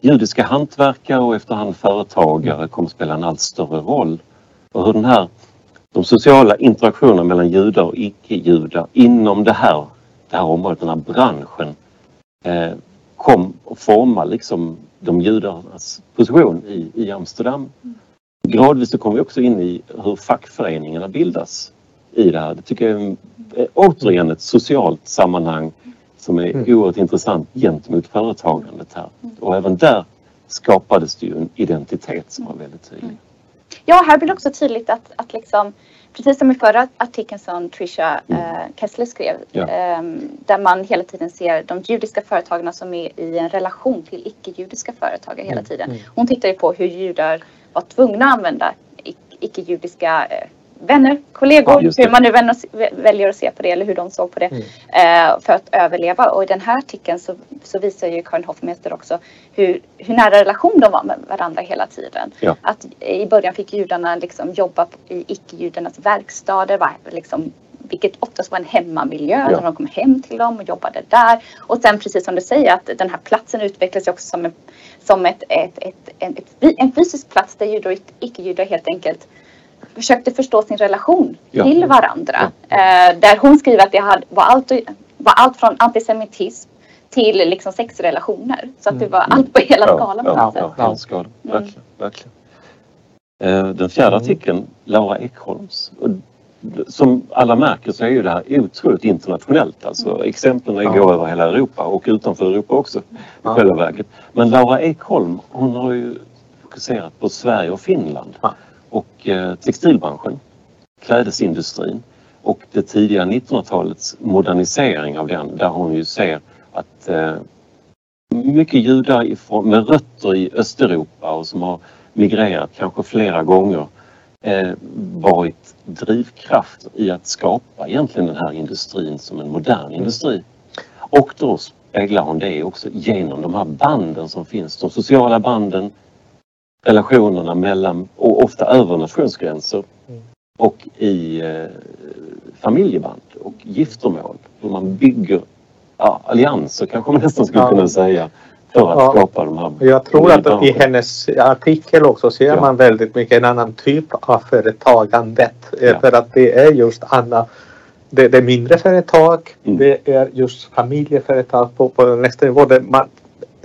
A: judiska hantverkare och efterhand företagare kom att spela en allt större roll. Och hur den här, de sociala interaktionerna mellan judar och icke-judar inom det här, det här området, den här branschen eh, kom att forma liksom de judarnas position i, i Amsterdam. Gradvis så kom vi också in i hur fackföreningarna bildas i det här. Det tycker jag är, är återigen ett socialt sammanhang som är
C: Mm.
A: oerhört intressant gentemot företagandet här. Och även där skapades det ju en identitet som var väldigt tydlig.
B: Ja, här blir det också tydligt att, att liksom, precis som i förra artikeln som Trisha eh, Kessler skrev,
A: Ja.
B: ehm, där man hela tiden ser de judiska företagarna som är i en relation till icke-judiska företagare hela
C: Mm,
B: tiden.
C: mm.
B: Hon tittar ju på hur judar var tvungna att använda ic- icke-judiska eh, vänner, kollegor,
A: Ja,
B: hur man nu väljer att se på det eller hur de såg på det
C: Mm.
B: eh, för att överleva. Och i den här artikeln så, så visar ju Karin Hoffmeister också hur, hur nära relation de var med varandra hela tiden.
A: Ja.
B: Att i början fick judarna liksom jobba i icke-judarnas verkstäder, var liksom, vilket oftast var en hemmamiljö
A: Ja.
B: när de kom hem till dem och jobbade där. Och sen precis som du säger att den här platsen utvecklas också som, en, som ett, ett, ett, en, en fysisk plats där judar och icke-judar helt enkelt försökte förstå sin relation
A: Ja.
B: till varandra. Eh, där hon skriver att det hade, var, allt, var allt från antisemitism till liksom sexrelationer. Så att det var allt på hela skalan
A: Ja, ja, ja, skala.
B: Mm.
A: Verkligen. verkligen. Eh, Den fjärde
C: Mm.
A: artikeln, Laura Ekholms. Som alla märker så är ju det här otroligt internationellt. Alltså exemplen
C: Ja.
A: går över hela Europa och utanför Europa också i
C: Ja.
A: själva verket. Men Laura Ekholm hon har ju fokuserat på Sverige och Finland
C: Ja
A: och eh, textilbranschen, klädesindustrin och det tidiga 1900-talets modernisering av den där hon ju ser att eh, mycket judar ifrån, med rötter i Östeuropa och som har migrerat kanske flera gånger eh, varit drivkraft i att skapa egentligen den här industrin som en modern industri. Och då speglar hon det också genom de här banden som finns, de sociala banden, relationerna mellan och ofta över nationsgränser
C: Mm.
A: och i eh, familjeband och giftermål. Hur man bygger ja, allianser kanske man nästan skulle
C: Ja.
A: kunna säga för att
C: Ja.
A: skapa de här
C: Jag tror att i hennes artikel också ser
A: Ja.
C: man väldigt mycket en annan typ av företagandet. Eh,
A: Ja.
C: För att det är just Anna det, det är mindre företag,
A: Mm.
C: det är just familjeföretag på, på nästa nivå. Man,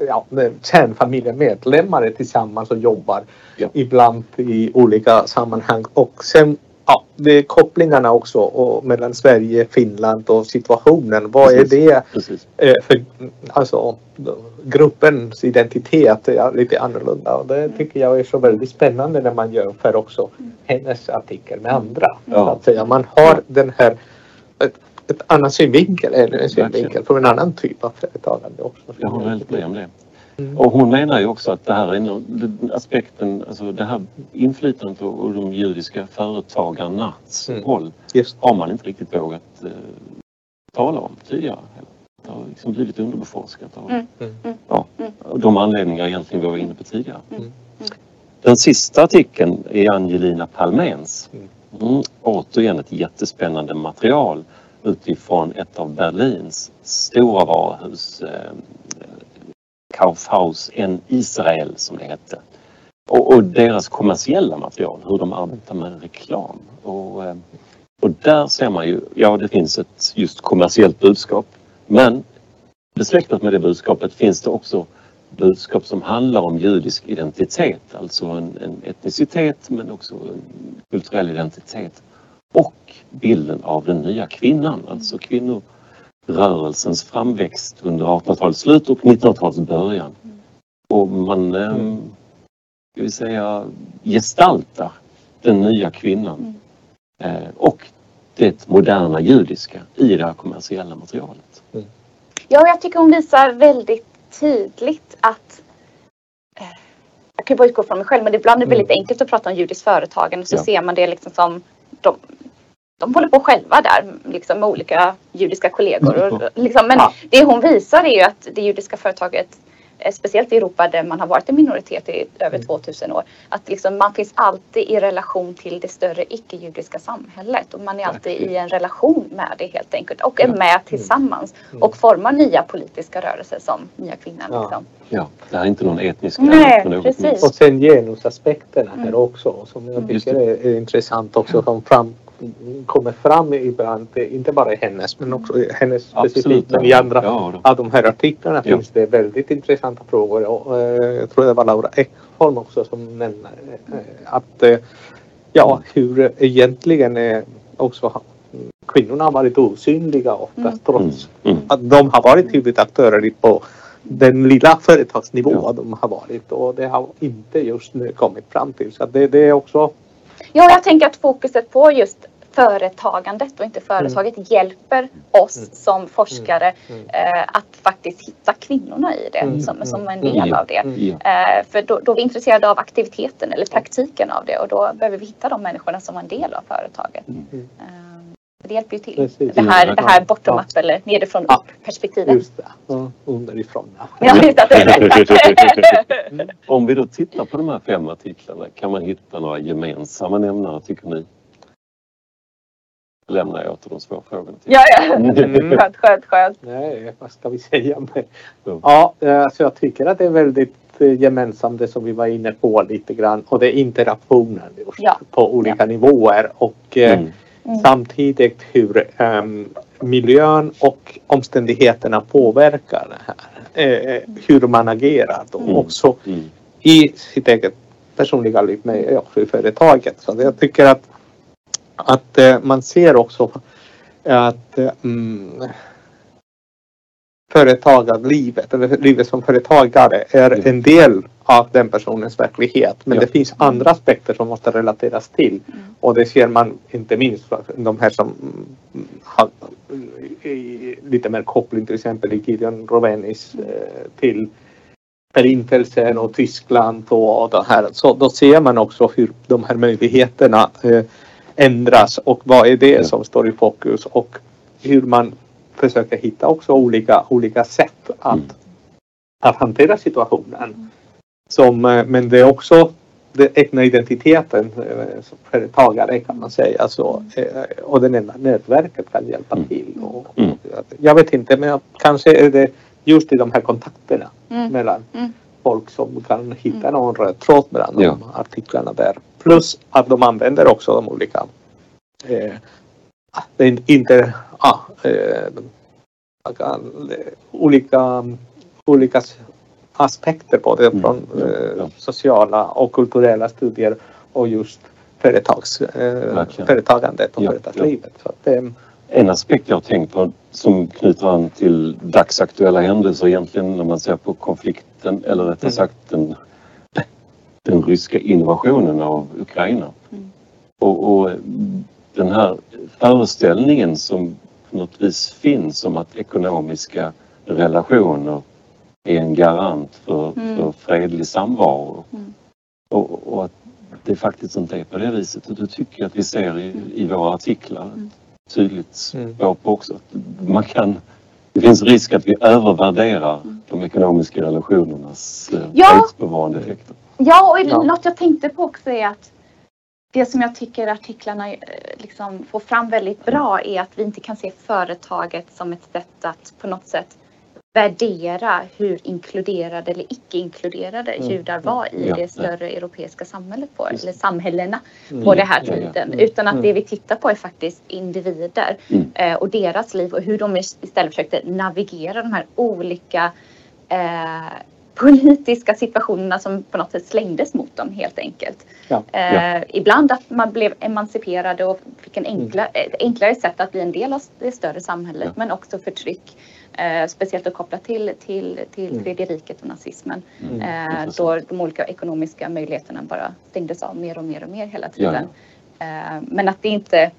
C: ja, är tillsammans och jobbar
A: Ja.
C: ibland i olika sammanhang. Och sen ja, det är kopplingarna också och mellan Sverige, Finland och situationen. Vad
A: Precis.
C: är det
A: Precis.
C: Eh, för alltså, gruppens identitet är lite annorlunda och det tycker jag är så väldigt spännande när man jämför också hennes artikel med andra.
A: Ja.
C: Att säga. Man har den här ett, annan synvinkel, ännu en synvinkel från en annan typ av företagande också.
A: Jag håller väldigt med om det.
C: Mm.
A: Och hon menar ju också att det här är aspekten, alltså det här inflytandet och de judiska företagarnas
C: Mm.
A: roll
C: Just
A: har man inte riktigt vågat eh, tala om tidigare. Det har liksom blivit underbeforskat av
B: Mm.
C: Mm.
A: Ja,
B: Mm.
A: och de anledningar egentligen vi var inne på tidigare.
C: Mm.
A: Den sista artikeln är Angelina Palméns.
C: Mm.
A: Mm, återigen ett jättespännande material utifrån ett av Berlins stora varuhus, eh, Kaufhaus en Israel som det hette. Och, och deras kommersiella material, hur de arbetar med reklam. Och, eh, och där ser man ju, ja det finns ett just kommersiellt budskap. Men besläktat med det budskapet finns det också budskap som handlar om judisk identitet, alltså en, en etnicitet men också en kulturell identitet. Och bilden av den nya kvinnan, alltså kvinnorörelsens framväxt under 1800-talets slut och 1900-talets början. och man eh, ska vi säga, gestaltar den nya kvinnan eh, och det moderna judiska i det här kommersiella materialet.
B: Ja, jag tycker hon visar väldigt tydligt att eh, jag kan bara utgå från mig själv, men ibland är det väldigt enkelt att prata om judiskt företagande så
A: Ja.
B: ser man det liksom som de, de håller på själva där liksom med olika judiska kollegor. Och, liksom, men
C: Ja.
B: det hon visar är ju att det judiska företaget eh, Speciellt i Europa där man har varit en minoritet i över 2000 år. Att liksom man finns alltid i relation till det större icke-judiska samhället. Och man är alltid i en relation med det helt enkelt. Och är med tillsammans. Och formar nya politiska rörelser som Nya Kvinnan.
C: Ja.
B: Liksom.
A: Ja, det här är inte någon etnisk
B: Nej, precis.
C: Och sen genusaspekterna här
B: Mm.
C: också som jag tycker är, är intressant också som fram, kommer fram ibland, inte bara i hennes men också i hennes specifikt men i andra
A: Ja,
C: av de här artiklarna
A: Ja.
C: finns det väldigt intressanta frågor och eh, jag tror det var Laura Ekholm också som nämnde eh, att eh, ja hur egentligen också kvinnorna har varit osynliga oftast
B: Mm.
C: trots
A: Mm. Mm.
C: att de har varit huvudaktörer på den lilla företagsnivå
A: Ja.
C: de har varit och det har inte just nu kommit fram till. Så det, det är också
B: Ja, jag tänker att fokuset på just företagandet och inte företaget hjälper oss
C: Mm.
B: som forskare
C: Mm.
B: eh, att faktiskt hitta kvinnorna i det
C: Mm.
B: som, som en
C: Mm.
B: del av det.
C: Mm.
B: Eh, för då, då är vi intresserade av aktiviteten eller praktiken av det och då behöver vi hitta de människorna som var en del av företaget.
A: Mm.
B: Eh, det hjälper ju till.
C: Precis.
B: Det här,
A: Mm.
B: det här bottom up eller nedifrån
C: Ja.
B: upp perspektivet.
C: just det, ja, underifrån. Ja.
B: Ja.
A: Om vi då tittar på de här fem artiklarna, kan man hitta några gemensamma nämnare tycker ni? Lämnar jag åt de svåra frågorna till.
B: ja, ja.
C: Mm.
B: Skönt, skönt, skönt.
C: Nej, vad ska vi säga?
A: Ja.
C: ja, eh, alltså jag tycker att det är väldigt eh, gemensamt det som vi var inne på lite grann och det är interaktionen just
B: Ja.
C: på olika nivåer och eh,
A: Mm.
B: Mm.
C: samtidigt hur ehm, miljön och omständigheterna påverkar det här. Eh, hur man agerar då
A: Mm.
C: också
A: Mm.
C: i sitt eget personliga liv men också i företaget. Så jag tycker att, att eh, man ser också att eh, mm, företagarlivet eller livet som företagare är
A: Mm.
C: en del av den personens verklighet. Men
A: Ja.
C: det finns andra aspekter som måste relateras till.
B: Mm.
C: Och det ser man inte minst för de här som mm, har lite mer koppling till exempel i Gideon Rovenis eh, till Förintelsen och Tyskland och, det här. Så då ser man också hur de här möjligheterna eh, ändras och vad är det
A: Ja.
C: som står i fokus och hur man försöker hitta också olika, olika sätt att,
A: Mm.
C: att hantera situationen. Som, eh, men det är också den egna identiteten eh, som företagare kan man säga. Så, eh, och det enda nätverket kan hjälpa
A: Mm.
C: till. Och,
A: Mm.
C: Jag vet inte men kanske är det just i de här kontakterna
B: Mm.
C: mellan
B: Mm.
C: folk som kan hitta någon röd tråd mellan
A: Ja.
C: de artiklarna där. Plus att de använder också de olika eh, det är inte ja, eh, olika, olika aspekter på det
A: Mm.
C: från
A: Ja,
C: eh,
A: ja.
C: sociala och kulturella studier och just företags, eh, företagandet och
A: Ja,
C: företagslivet. Så att, eh,
A: En aspekt jag har tänkt på som knyter an till dagsaktuella händelser egentligen när man ser på konflikten eller rättare
C: Mm.
A: sagt den, den ryska invasionen av Ukraina.
B: Mm.
A: Och, och den här föreställningen som på något vis finns om att ekonomiska relationer är en garant för,
B: Mm.
A: för fredlig samvaro.
B: Mm.
A: Och, och att det faktiskt inte är på det viset. Och det tycker jag att vi ser i, i våra artiklar
B: Mm.
A: tydligt
C: Mm.
A: spår på också. Att man kan, det finns risk att vi övervärderar
B: Mm.
A: de ekonomiska relationernas eh,
B: Ja.
A: fredsbevarande effekter.
B: Ja, och
C: Ja.
B: något jag tänkte på också är att det som jag tycker artiklarna eh, liksom får fram väldigt bra är att vi inte kan se företaget som ett sätt att på något sätt värdera hur inkluderade eller icke inkluderade
C: Mm.
B: judar var i
A: Ja,
B: det
A: ja.
B: större europeiska samhället på, eller samhällena
C: mm.
B: på den här
A: Ja, ja.
B: tiden.
C: Mm.
B: Utan att
C: Mm.
B: det vi tittar på är faktiskt individer
A: Mm.
B: eh, och deras liv och hur de istället försökte navigera de här olika eh, politiska situationerna som på något sätt slängdes mot dem helt enkelt.
C: Ja.
B: Eh, Ibland att man blev emanciperade och fick en enkla, ett enklare sätt att bli en del av det större samhället
A: Ja.
B: men också förtryck. Eh, speciellt att koppla till, till, till
C: Mm.
B: tredje riket och nazismen.
A: Mm.
B: Eh, då de olika ekonomiska möjligheterna bara stängdes av mer och mer och mer hela tiden. Eh, men att det inte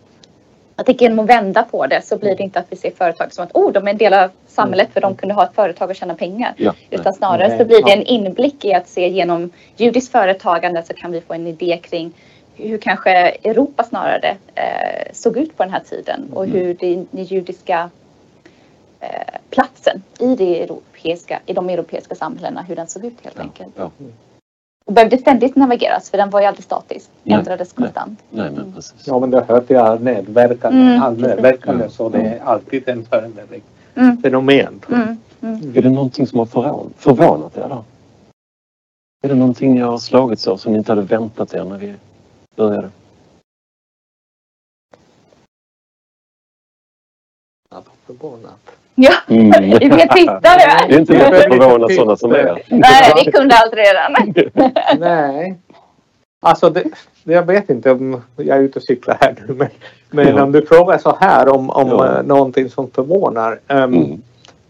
B: jag tänker genom att vända på det så blir det inte att vi ser företag som att oh, de är en del av samhället för de kunde ha ett företag och tjäna pengar.
A: Ja,
B: Utan snarare
C: Nej,
B: så blir det
C: ja.
B: en inblick i att se genom judiskt företagande så kan vi få en idé kring hur kanske Europa snarare eh, såg ut på den här tiden och
A: Mm.
B: hur det, den judiska platsen i, det europeiska, i de europeiska samhällena, hur den såg ut helt
A: ja,
B: enkelt.
A: ja.
B: Och behövde ständigt navigeras för den var ju aldrig statisk,
A: Nej,
B: ändrades
A: nej.
B: konstant.
A: Nej, men precis.
C: Ja men det hör till all nätverkande,
B: Mm,
A: Mm.
C: så det är alltid en föränderlig
B: Mm.
C: fenomen.
B: Mm. Mm.
A: Är det någonting som har förvån- förvånat er då? Är det någonting ni har slagits av som ni inte hade väntat er när vi började?
C: Ja, förvånat.
B: Ja,
A: Mm.
B: vi är tittare.
A: Det är inte lätt att förvåna sådana som er.
B: Nej, vi kunde allt redan.
C: Nej. Alltså det, jag vet inte om jag är ute och cyklar här nu men, men
A: Ja.
C: om du frågar så här om, om
A: Ja.
C: eh, någonting som förvånar. ehm,
A: Mm.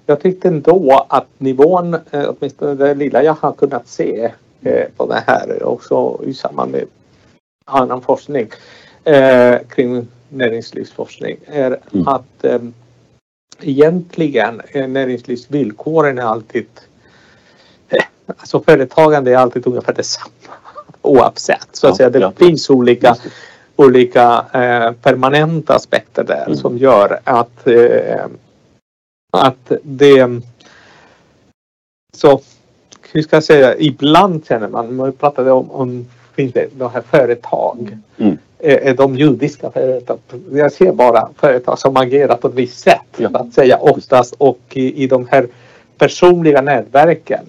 C: Jag tyckte ändå att nivån, eh, åtminstone det lilla jag har kunnat se eh, på det här också i samband med annan forskning eh, kring näringslivsforskning är
A: Mm.
C: att eh, egentligen är näringslivsvillkoren är alltid eh, Alltså företagande är alltid ungefär detsamma oavsett. Så att
A: Ja,
C: säga, det
A: ja.
C: finns olika olika eh, permanenta aspekter där
A: Mm.
C: som gör att, eh, att det så hur ska jag säga, ibland känner man, man pratade om, om finns det de här företag.
A: Mm.
C: Är, är de judiska företag? Jag ser bara företag som agerar på ett visst sätt.
A: Ja.
C: Så att säga oftast och i, i de här personliga nätverken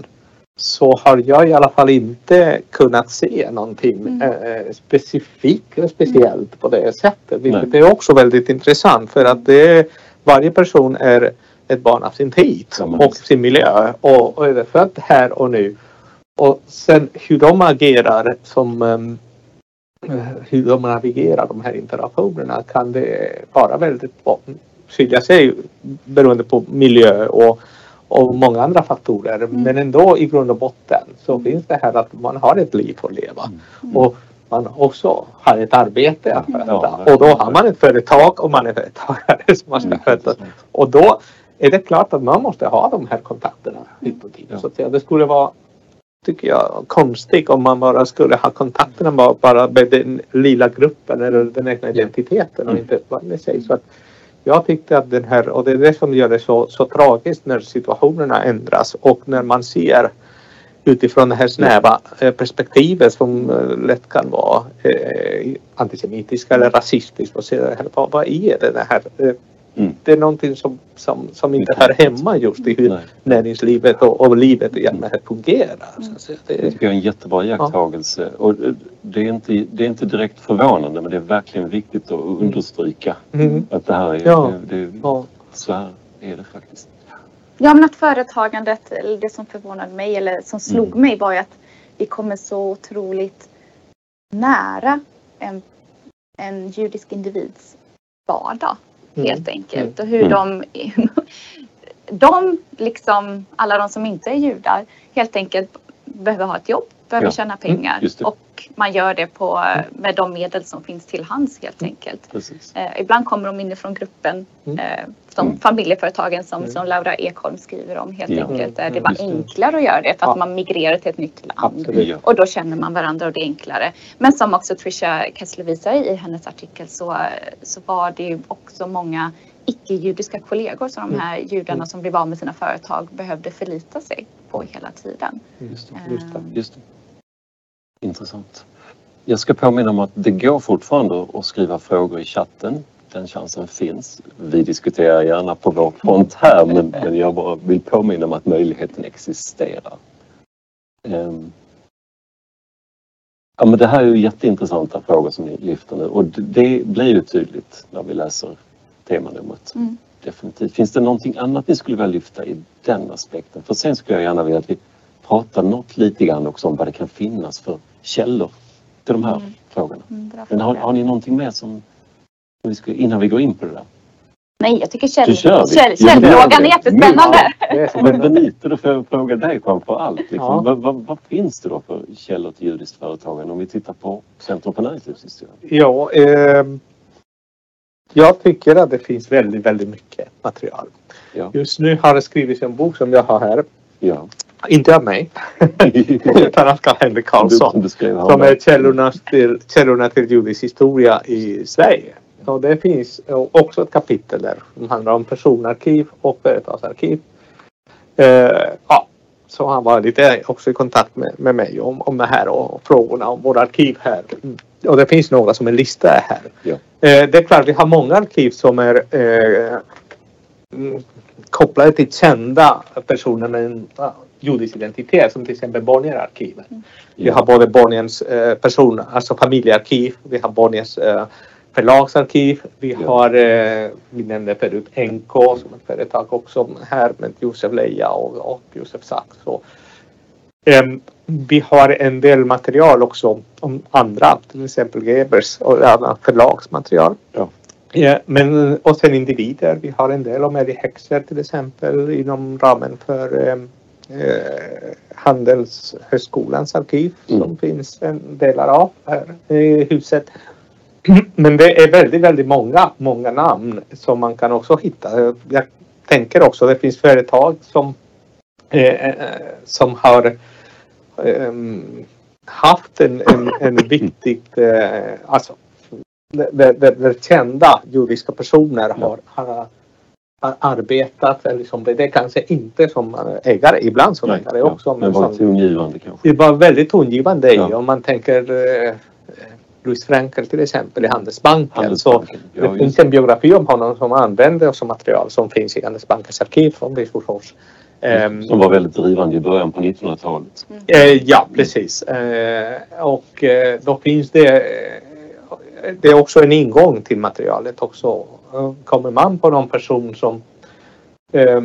C: så har jag i alla fall inte kunnat se någonting
B: Mm.
C: eh, specifikt eller speciellt på det sättet. Vilket
A: Nej.
C: är också väldigt intressant för att det, varje person är ett barn av sin tid
A: Ja,
C: och sin miljö och, och är född här och nu. Och sen hur de agerar som eh, hur de navigerar de här interaktionerna kan det vara väldigt skilja sig beroende på miljö och, och många andra faktorer.
B: Mm.
C: Men ändå i grund och botten så finns det här att man har ett liv att leva.
B: Mm.
C: Och man också har ett arbete att sköta. och då har man ett företag och man är företagare som man ska
A: Mm,
C: sköta. Och då är det klart att man måste ha de här kontakterna.
A: Ja.
C: Så att säga, det skulle vara, tycker jag, konstigt om man bara skulle ha kontakterna bara, bara med den lilla gruppen eller den egna identiteten och
A: Mm.
C: inte vad med sig. Så att jag tyckte att den här, och det är det som gör det så, så tragiskt när situationerna ändras och när man ser utifrån det här snäva eh, perspektivet som eh, lätt kan vara eh, antisemitiska eller rasistiska och se vad, vad är det här? Eh,
A: Mm.
C: Det är någonting som, som, som inte hör hemma just i hur
A: Nej.
C: näringslivet och, och livet i allmänhet fungerar. Så.
A: Det
C: Det,
A: tycker jag är en jättebra iakttagelse. Och det, är inte, det är inte direkt förvånande men det är verkligen viktigt att understryka
C: mm,
A: att det här är,
C: Ja.
A: det, det,
C: ja,
A: så här är det faktiskt.
B: Ja, men att företagandet, eller det som förvånade mig eller som slog
A: Mm.
B: mig var ju att vi kommer så otroligt nära en, en judisk individs vardag
C: Mm.
B: helt enkelt. Och hur
A: Mm.
B: de, de, liksom alla de som inte är judar, helt enkelt behöver ha ett jobb, behöver
A: Ja.
B: tjäna pengar
A: just det.
B: och man gör det på, med de medel som finns till hands helt enkelt.
A: Precis.
B: Eh, ibland kommer de inifrån gruppen,
C: Mm.
B: eh, som
A: Mm.
B: familjeföretagen som,
C: Mm.
B: som Laura Ekholm skriver om helt
A: Ja.
B: enkelt. Där det
C: Mm,
B: var
A: det.
B: enklare att göra det för att
C: Ja.
B: man migrerar till ett nytt land.
C: absolut.
B: Och då känner man varandra och det är enklare. Men som också Trisha Kessler visar i hennes artikel så, så var det också många icke-judiska kollegor som de
C: Mm.
B: här judarna
C: Mm.
B: som blev av med sina företag behövde förlita sig på hela tiden.
A: Just det.
C: Just det.
B: Ehm,
A: Just det. Intressant. Jag ska påminna om att det går fortfarande att skriva frågor i chatten. Den chansen finns. Vi diskuterar gärna på vår front här men, men jag bara vill påminna om att möjligheten existerar. Ehm. Ja, men det här är ju jätteintressanta frågor som ni lyfter nu och det, det blir ju tydligt när vi läser temanumret.
B: Mm.
A: Definitivt. Finns det någonting annat ni skulle vilja lyfta i den aspekten? För sen skulle jag gärna vilja att vi pratar något lite grann också om vad det kan finnas för källor till de här
B: Mm.
A: frågorna.
B: mm,
A: Men har, har ni någonting mer som vi ska, innan vi går in på det där?
B: Nej, jag tycker käll, käll,
A: det
B: källfrågan är jättespännande.
A: Men Benito, då får jag fråga dig framför allt. Liksom,
C: Ja.
A: vad, vad, vad finns det då för källor till judiskt företagande om vi tittar på Centrum för näringslivshistoria?
C: Ja, ehm, jag tycker att det finns väldigt, väldigt mycket material.
A: Ja.
C: Just nu har det skrivits en bok som jag har här.
A: Ja.
C: Inte av mig, utan av Karl-Henrik Karlsson.
A: som
C: är källorna till, källorna till judisk historia i Sverige. Och det finns också ett kapitel där som handlar om personarkiv och företagsarkiv. Eh, ja, så han var lite också i kontakt med, med mig om, om det här och frågorna om våra arkiv här. Och det finns några som är listade här.
A: Ja.
C: Eh, det är klart, vi har många arkiv som är eh, mm, kopplade till kända personer med en ja, judisk identitet som till exempel Bonnierarkivet. Vi har både Bonniers eh, person, alltså familjearkiv, vi har Bonniers eh, förlagsarkiv, vi
A: Ja.
C: har, eh, vi nämnde förut NK som ett företag också här med Josef Leja och, och Josef Sachs. Och, ehm, vi har en del material också om andra, till exempel Gebers och annat förlagsmaterial.
A: Ja.
C: Ja, men, och sen individer. Vi har en del om Eddie Hexer till exempel inom ramen för ehm, eh, Handelshögskolans arkiv
A: Mm.
C: som finns en delar av här i huset. Men det är väldigt, väldigt många, många namn som man kan också hitta. Jag tänker också det finns företag som, eh, eh, som har ehm, haft en, en, en viktig, eh, alltså där, där, där kända judiska personer har, har, har arbetat. Eller som det, är kanske inte som ägare, ibland som
A: Nej,
C: ägare
A: ja,
C: också.
A: Men
C: Men
A: var
C: som,
A: tongivande kanske.
C: det var väldigt tongivande
A: Ja.
C: om man tänker eh, Louis Frankel till exempel i Handelsbanken.
A: Handelsbanken.
C: Så
A: Ja,
C: det finns en biografi om honom som använde som material som finns i Handelsbankens arkiv från Biskopsfors. Ehm,
A: Som var väldigt drivande i början på 1900-talet.
C: Eh, ja, precis. Eh, och eh, då finns det eh, det är också en ingång till materialet också. Kommer man på någon person som eh,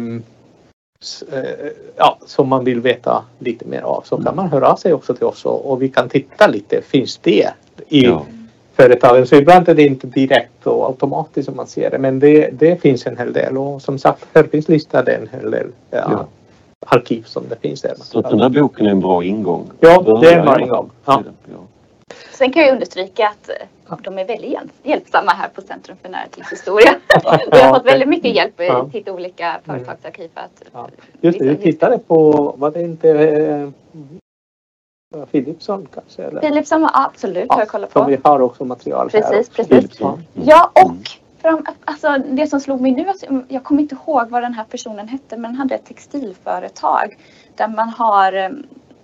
C: ja, som man vill veta lite mer av så kan man höra av sig också till oss och, vi kan titta lite. Finns det i
A: Ja.
C: företagen? Så ibland är det inte direkt och automatiskt som man ser det men det, det finns en hel del och som sagt här finns listade en hel del ja,
A: Ja.
C: arkiv som det finns där.
A: Så den här boken är en bra ingång.
C: Ja, det är en bra ingång. Ja.
A: Ja.
B: Sen kan jag understryka att eh, de är väldigt hjälp, hjälpsamma här på Centrum för näringslivshistoria. Vi har fått väldigt mycket hjälp eh,
C: Ja.
B: till olika företagsarkiv för att
C: Ja. Just det, vi
B: vissa-
C: tittade på, var det inte eh, Philipsson kanske? Eller?
B: Philipsson, ja, absolut, har jag kollat
C: som
B: på.
C: vi har också material här.
B: Precis,
C: också.
B: precis.
A: Philipsson. Mm.
B: Ja, och fram, alltså, det som slog mig nu, alltså, jag kommer inte ihåg vad den här personen hette, men han hade ett textilföretag där man har eh,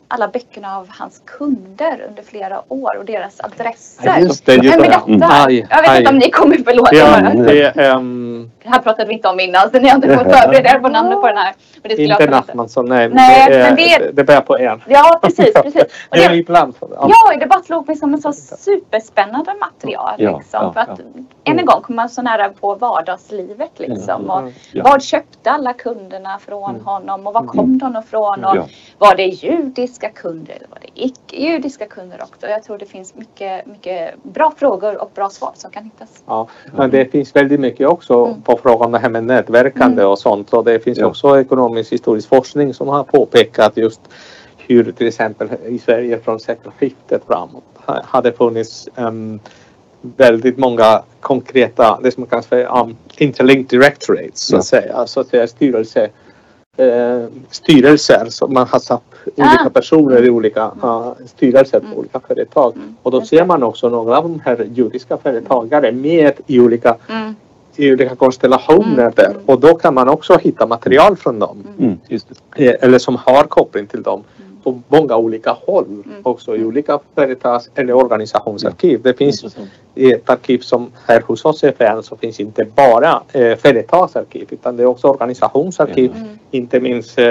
B: alla böckerna av hans kunder under flera år och deras adresser.
C: Just det, just det.
B: berätta!
C: Aj,
B: jag vet
C: aj.
B: inte om ni kommer förlåta
C: Ja,
B: mig.
C: det är um,
B: Det här pratade vi inte om innan så ni har inte fått förbereda er på namnet på den här. Men det skulle
C: inte. Nattmansson, nej.
B: Nej,
C: det,
B: men det-
C: det, börjar på en.
B: Ja, precis, precis. Och
C: Det ibland. Ja.
B: ja, det bara slog mig som ett så superspännande material.
A: Ja,
B: Liksom,
A: ja,
B: för att än en gång kommer man så nära på vardagslivet. Liksom, och
C: Mm.
A: Ja.
B: Vad köpte alla kunderna från
C: Mm.
B: honom och var kom de ifrån? Och
A: Ja.
B: Var det judiska kunder eller var det icke-judiska kunder också? Jag tror det finns mycket, mycket bra frågor och bra svar som kan hittas.
C: Ja, men det finns väldigt mycket också
B: Mm.
C: på frågan om det här med nätverkande och sånt. Och det finns
A: Ja.
C: också ekonomisk historisk forskning som har påpekat just hur till exempel i Sverige från sekelskiftet framåt ha- hade funnits um, väldigt många konkreta, det som man kan säga um, interlinked directorates så att säga. Alltså att är styrelse, eh, styrelser som man har satt olika
B: Ah.
C: personer i olika uh, styrelser på
B: Mm.
C: olika företag.
B: Mm.
C: Och då ser man också några av de här judiska företagare med i olika,
B: Mm.
C: i olika konstellationer
B: Mm.
C: där. Och då kan man också hitta material från dem.
A: Mm, just det.
C: Eh, Eller som har koppling till dem
B: Mm.
C: På många olika håll.
B: Mm.
C: Också i olika företags eller organisationsarkiv. Det finns i ett arkiv som här hos oss i FN så finns inte bara eh, företagsarkiv utan det är också organisationsarkiv.
B: Mm.
C: Inte minst eh,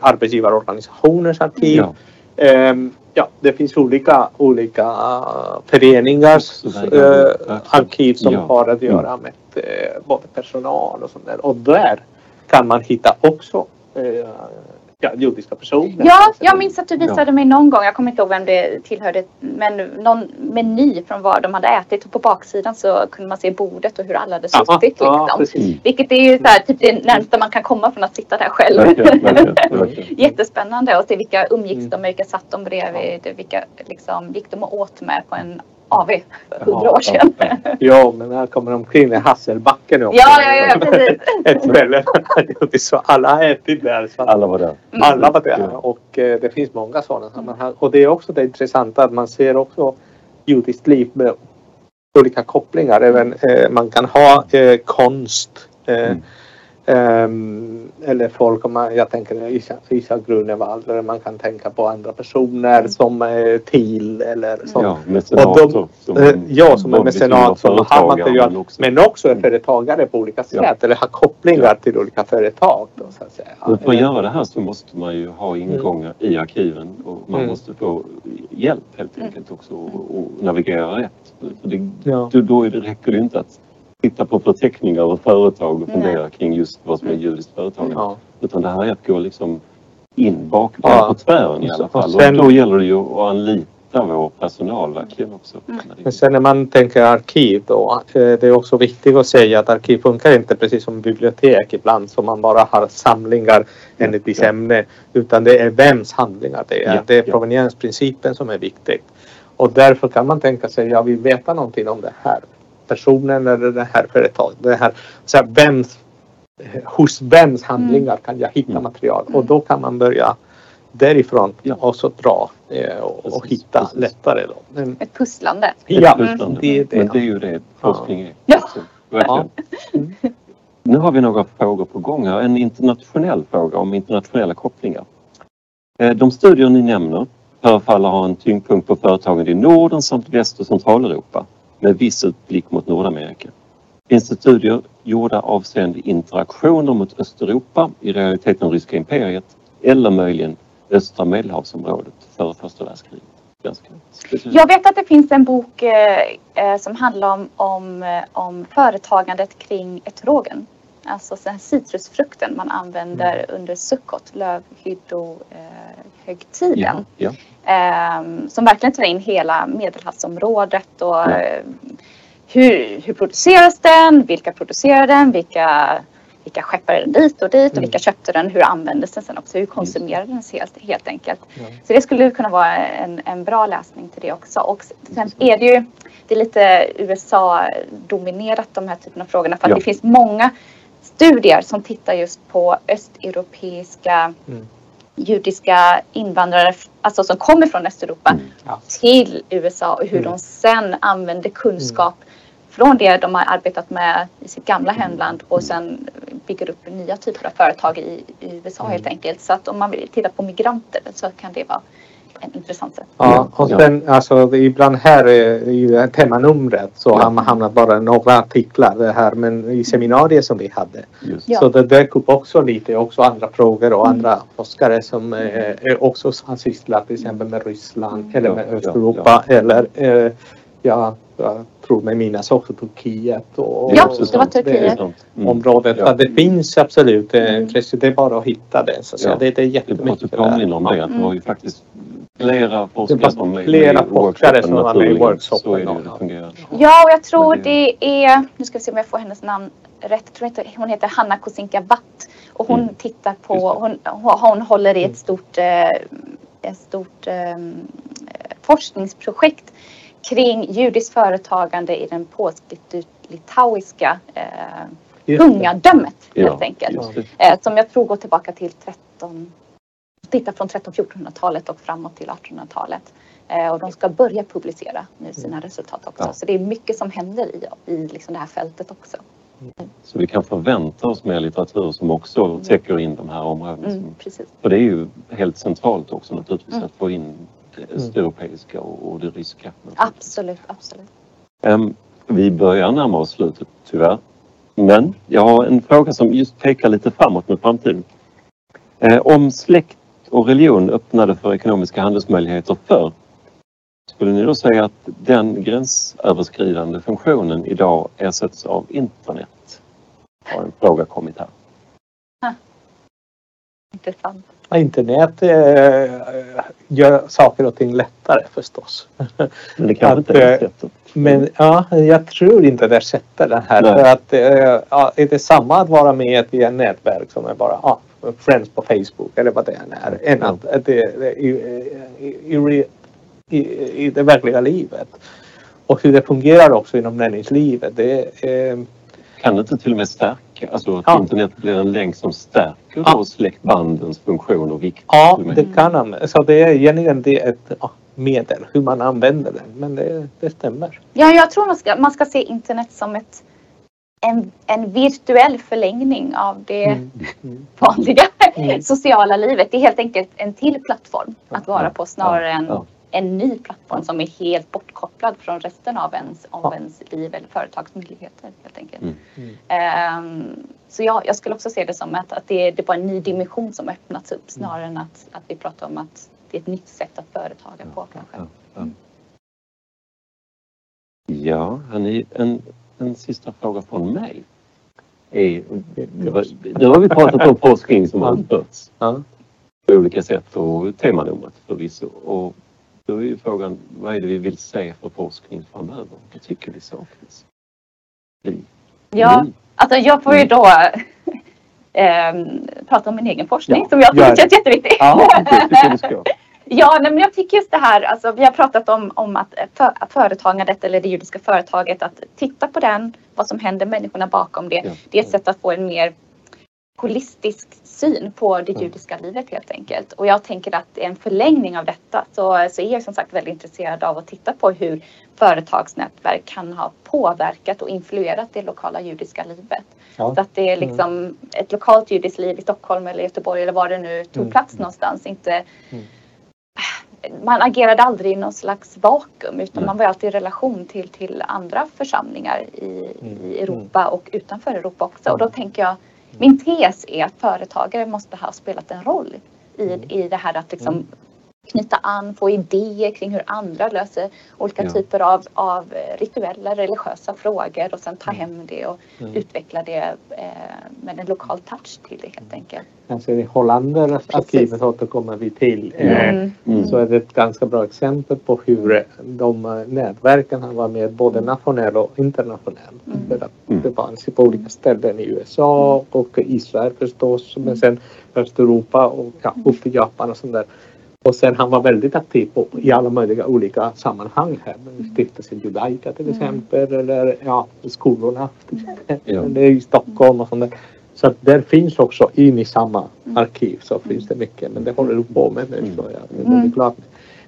C: arbetsgivarorganisationers arkiv.
A: Ja.
C: Ehm, ja, det finns olika, olika uh, föreningars uh, arkiv som
A: Ja. Mm.
C: har att göra med uh, både personal och sånt där. Och där kan man hitta också uh, ja, judiska personer.
B: Ja, jag minns att du visade mig någon gång, jag kommer inte ihåg vem det tillhörde, men någon meny från vad de hade ätit och på baksidan så kunde man se bordet och hur alla hade suttit.
C: ja,
B: Liksom.
C: precis.
B: Vilket är ju så här, typ det närmsta man kan komma från att sitta där själv.
A: Verkligen, verkligen, verkligen.
B: Jättespännande att se vilka umgicks
C: Mm.
B: de vilka satt de bredvid, vilka liksom, gick de åt med på en AV hundra
C: Ja,
B: år sedan.
A: Ja,
C: men här kommer omkring i Hasselbacken också.
B: Ja, ja, ja, precis.
C: Ett ställe. Det är så alla har ätit där. Så
A: Alla var där.
C: alla var där. Och eh, det finns många sådana sammanhang. Och det är också det intressanta att man ser också judiskt liv med olika kopplingar. Även eh, man kan ha eh, konst. Eh,
A: Mm.
C: Ehm, eller folk, om man, jag tänker Isak, Grunewald, eller man kan tänka på andra personer som eh, till eller som
A: Ja, mecenater. som-
C: Eh, Ja, som är mecenat som har material
A: men också-
C: men också är företagare på olika sätt
A: Ja.
C: eller har kopplingar till olika företag. Då, så att säga.
A: Men för att göra det här så måste man ju ha ingångar i arkiven och man
C: Mm.
A: måste få hjälp helt enkelt också och, och navigera rätt. För det,
C: Ja.
A: då, då är det, räcker det inte att titta på förteckningar över företag och
B: Nej.
A: fundera kring just vad som är judiskt företag.
C: Ja.
A: Utan det här är att gå liksom in bak
C: Ja.
A: på tvären i alla
C: Och
A: fall.
C: sen-
A: och då gäller det ju att anlita vår personal verkligen också.
B: Mm.
C: Men sen när man tänker arkiv då, eh, det är också viktigt att säga att arkiv funkar inte precis som bibliotek ibland som man bara har samlingar enligt viss
A: Ja.
C: ämne. Utan det är vems handlingar det är.
A: Ja,
C: Det är proveniensprincipen som är viktig. Och därför kan man tänka sig, jag vill veta någonting om det här personen eller det här företaget. Det här, så här, vems, hos vems handlingar kan jag hitta
A: Mm.
C: material? Och då kan man börja därifrån
A: Ja.
C: och så dra eh, och, och
A: Precis,
C: hitta
A: precis.
C: lättare. Då. Men,
B: Ett pusslande.
C: ja,
A: Pussland.
C: det är det.
A: Men det är ju det forskning är.
B: Ja.
A: också. Verkligen. Nu har vi några frågor på gång här. En internationell fråga om internationella kopplingar. Eh, De studier ni nämner förefaller ha en tyngdpunkt på företagen i Norden samt Väst och Centraleuropa med viss utblick mot Nordamerika. Finns det studier gjorda avseende interaktioner mot Östeuropa, i realiteten ryska imperiet, eller möjligen östra medelhavsområdet före första världskriget?
B: Jag vet att det finns en bok eh, eh som handlar om, om, eh, om företagandet kring etrogen. Alltså den citrusfrukten man använder under sukkot, lövhyddohögtiden.
A: Ja, ja.
B: Eh, som verkligen tar in hela medelhavsområdet och eh, hur, hur produceras den, vilka producerar den, vilka, vilka skeppar den dit och dit och
C: Mm.
B: vilka köpte den, hur användes den sen också, hur konsumerades den helt, helt enkelt.
C: Ja.
B: Så det skulle kunna vara en, en bra läsning till det också. Och sen är det ju det är lite USA-dominerat de här typerna av frågorna för att
A: Ja.
B: det finns många studier som tittar just på östeuropeiska
C: Mm.
B: judiska invandrare, alltså som kommer från Östeuropa
A: Mm.
C: Ja.
B: till USA och hur
C: Mm.
B: de sen använder kunskap från det de har arbetat med i sitt gamla hemland och sen bygger upp nya typer av företag i, i USA helt
C: Mm.
B: enkelt. Så att om man vill titta på migranter så kan det vara en intressant sätt.
C: Ja, och
A: Ja.
C: sen alltså ibland här eh, i temanumret så
A: Ja.
C: har man hamnat bara några artiklar det här men i seminariet som vi hade
A: Just.
B: Ja.
C: så det dök upp också lite också andra frågor och
B: Mm.
C: andra forskare som eh, också har sysslat till exempel med Ryssland
B: Mm.
C: eller
A: Ja,
C: med
A: ja,
C: Östeuropa eller eh, ja, jag tror mig minnas också Turkiet och
B: Ja, det var. Turkiet.
A: Mm.
C: området.
A: Ja.
C: Så det finns absolut eh,
B: Mm.
C: intresse. Det är bara att hitta det. Så.
A: Ja.
C: det, det är
A: Det är bra att
C: jättemycket.
A: du påminner om det. Det
B: Mm.
A: var ju faktiskt flera forskare som
C: flera forskare som var med i workshopen, ja.
B: och jag tror det är, nu ska vi se om jag får hennes namn rätt, jag tror inte, hon heter Hanna Kosinka Watt och hon
A: Mm.
B: tittar på, hon, hon håller i
C: Mm.
B: ett stort, eh, ett stort eh, forskningsprojekt kring judiskt företagande i den polsk-litauiska eh, kungadömet
A: Ja,
B: helt enkelt. Eh, som jag tror går tillbaka till 13, titta från 13-1400-talet och framåt till 1800-talet. Eh, och de ska börja publicera nu sina resultat också.
A: Ja.
B: Så det är mycket som händer i, i liksom det här fältet också.
A: Så vi kan förvänta oss mer litteratur som också täcker in de här områdena.
B: Mm, precis.
A: För det är ju helt centralt också naturligtvis
B: Mm.
A: att få in det östeuropeiska och, och det ryska.
B: Absolut, absolut.
A: Ehm, vi börjar närma oss slutet tyvärr. Men jag har en fråga som just pekar lite framåt mot framtiden. Eh, om släkt och religion öppnade för ekonomiska handelsmöjligheter förr, skulle ni då säga att den gränsöverskridande funktionen idag ersätts av internet? Har en fråga kommit här.
B: Intressant.
C: internet eh, gör saker och ting lättare förstås.
A: Men det kanske inte är
C: eh,
A: sättet.
C: Men ja, jag tror inte det sätter den här.
A: Nej.
C: För att eh, ja, är det samma att vara med i ett nätverk som är bara ja, friends på Facebook eller vad det än är. Än att, att det, det, i, i, i, i, det verkliga livet. Och hur det fungerar också inom näringslivet. Det, eh,
A: Kan det inte till och med stärka, alltså att
C: Ja.
A: internet blir en länk som stärker
C: Ja.
A: då släktbandens funktion och vikt?
C: ja,
A: med?
C: det kan användas. Så det är egentligen det är ett ja, medel, hur man använder den. Men det, det stämmer.
B: Ja, jag tror man ska, man ska se internet som ett, en, en virtuell förlängning av det
C: Mm. Mm.
B: vanliga
C: Mm.
B: sociala livet. Det är helt enkelt en till plattform att vara på snarare än
A: ja.
B: en ny plattform som är helt bortkopplad från resten av ens, av ens liv eller företagsmöjligheter. Helt enkelt.
A: Mm.
C: Mm.
B: Ehm, så ja, jag skulle också se det som att, att det, är- det var en ny dimension som öppnats upp snarare än att, att vi pratar om att det är ett nytt sätt att företaga på kanske.
A: Ja. Ja, hörni, en, en sista fråga från mig. Är, det var, nu har vi pratat om forskning som har utförts
C: Ja.
A: på olika sätt och temanumret förvisso. Och då är ju frågan, vad är det vi vill se för forskning framöver? Vad tycker vi saknas? Vi.
B: Ja,
A: Mm.
B: alltså jag får ju då ehm, prata om min egen forskning
A: Ja,
B: som jag tycker
C: det.
B: känns jätteviktig.
A: Ja, det tycker jag du ska.
B: Ja, nej, men jag tycker just det här, alltså, vi har pratat om, om att för, att företagandet eller det judiska företaget, att titta på den, vad som händer, människorna bakom det.
A: Ja.
B: Det är ett sätt att få en mer holistisk syn på det
A: Mm.
B: judiska livet helt enkelt. Och jag tänker att en förlängning av detta så, så är jag som sagt väldigt intresserad av att titta på hur företagsnätverk kan ha påverkat och influerat det lokala judiska livet.
C: Ja.
B: Så att det är liksom ett lokalt judiskt liv i Stockholm eller Göteborg eller var det nu tog
C: Mm.
B: plats någonstans. Inte,
C: Mm.
B: Man agerade aldrig i någon slags vakuum utan man var alltid i relation till, till andra församlingar i,
C: Mm.
B: i Europa och utanför Europa också. Och då tänker jag, min tes är att företagare måste ha spelat en roll i,
C: Mm.
B: i det här att liksom
C: Mm.
B: Knyta an, få idéer kring hur andra löser olika
A: Ja.
B: typer av, av eh, rituella religiösa frågor och sen ta hem det och
C: Mm.
B: utveckla det eh, med en lokal touch till det helt enkelt.
C: Alltså i Hollander arkivet återkommer vi till. Eh,
B: Mm.
A: Mm.
C: Så är det ett ganska bra exempel på hur de eh, nätverken har varit med både nationellt och internationellt.
B: Mm.
C: För att
A: Mm.
C: det fanns på olika ställen i USA och Israel förstås. Men sen Östeuropa och ja, upp till Japan och sånt där. Och sen han var väldigt aktiv på, i alla möjliga olika sammanhang här. Men Stiftelsen Judaica till
B: Mm.
C: exempel eller ja, skolorna till exempel.
A: Ja.
C: Eller i Stockholm och sånt där. Så att där finns också in i samma
B: Mm.
C: arkiv så finns det mycket. Men det håller du på med nu
A: Mm.
C: så jag är
B: Mm.
C: väldigt glad.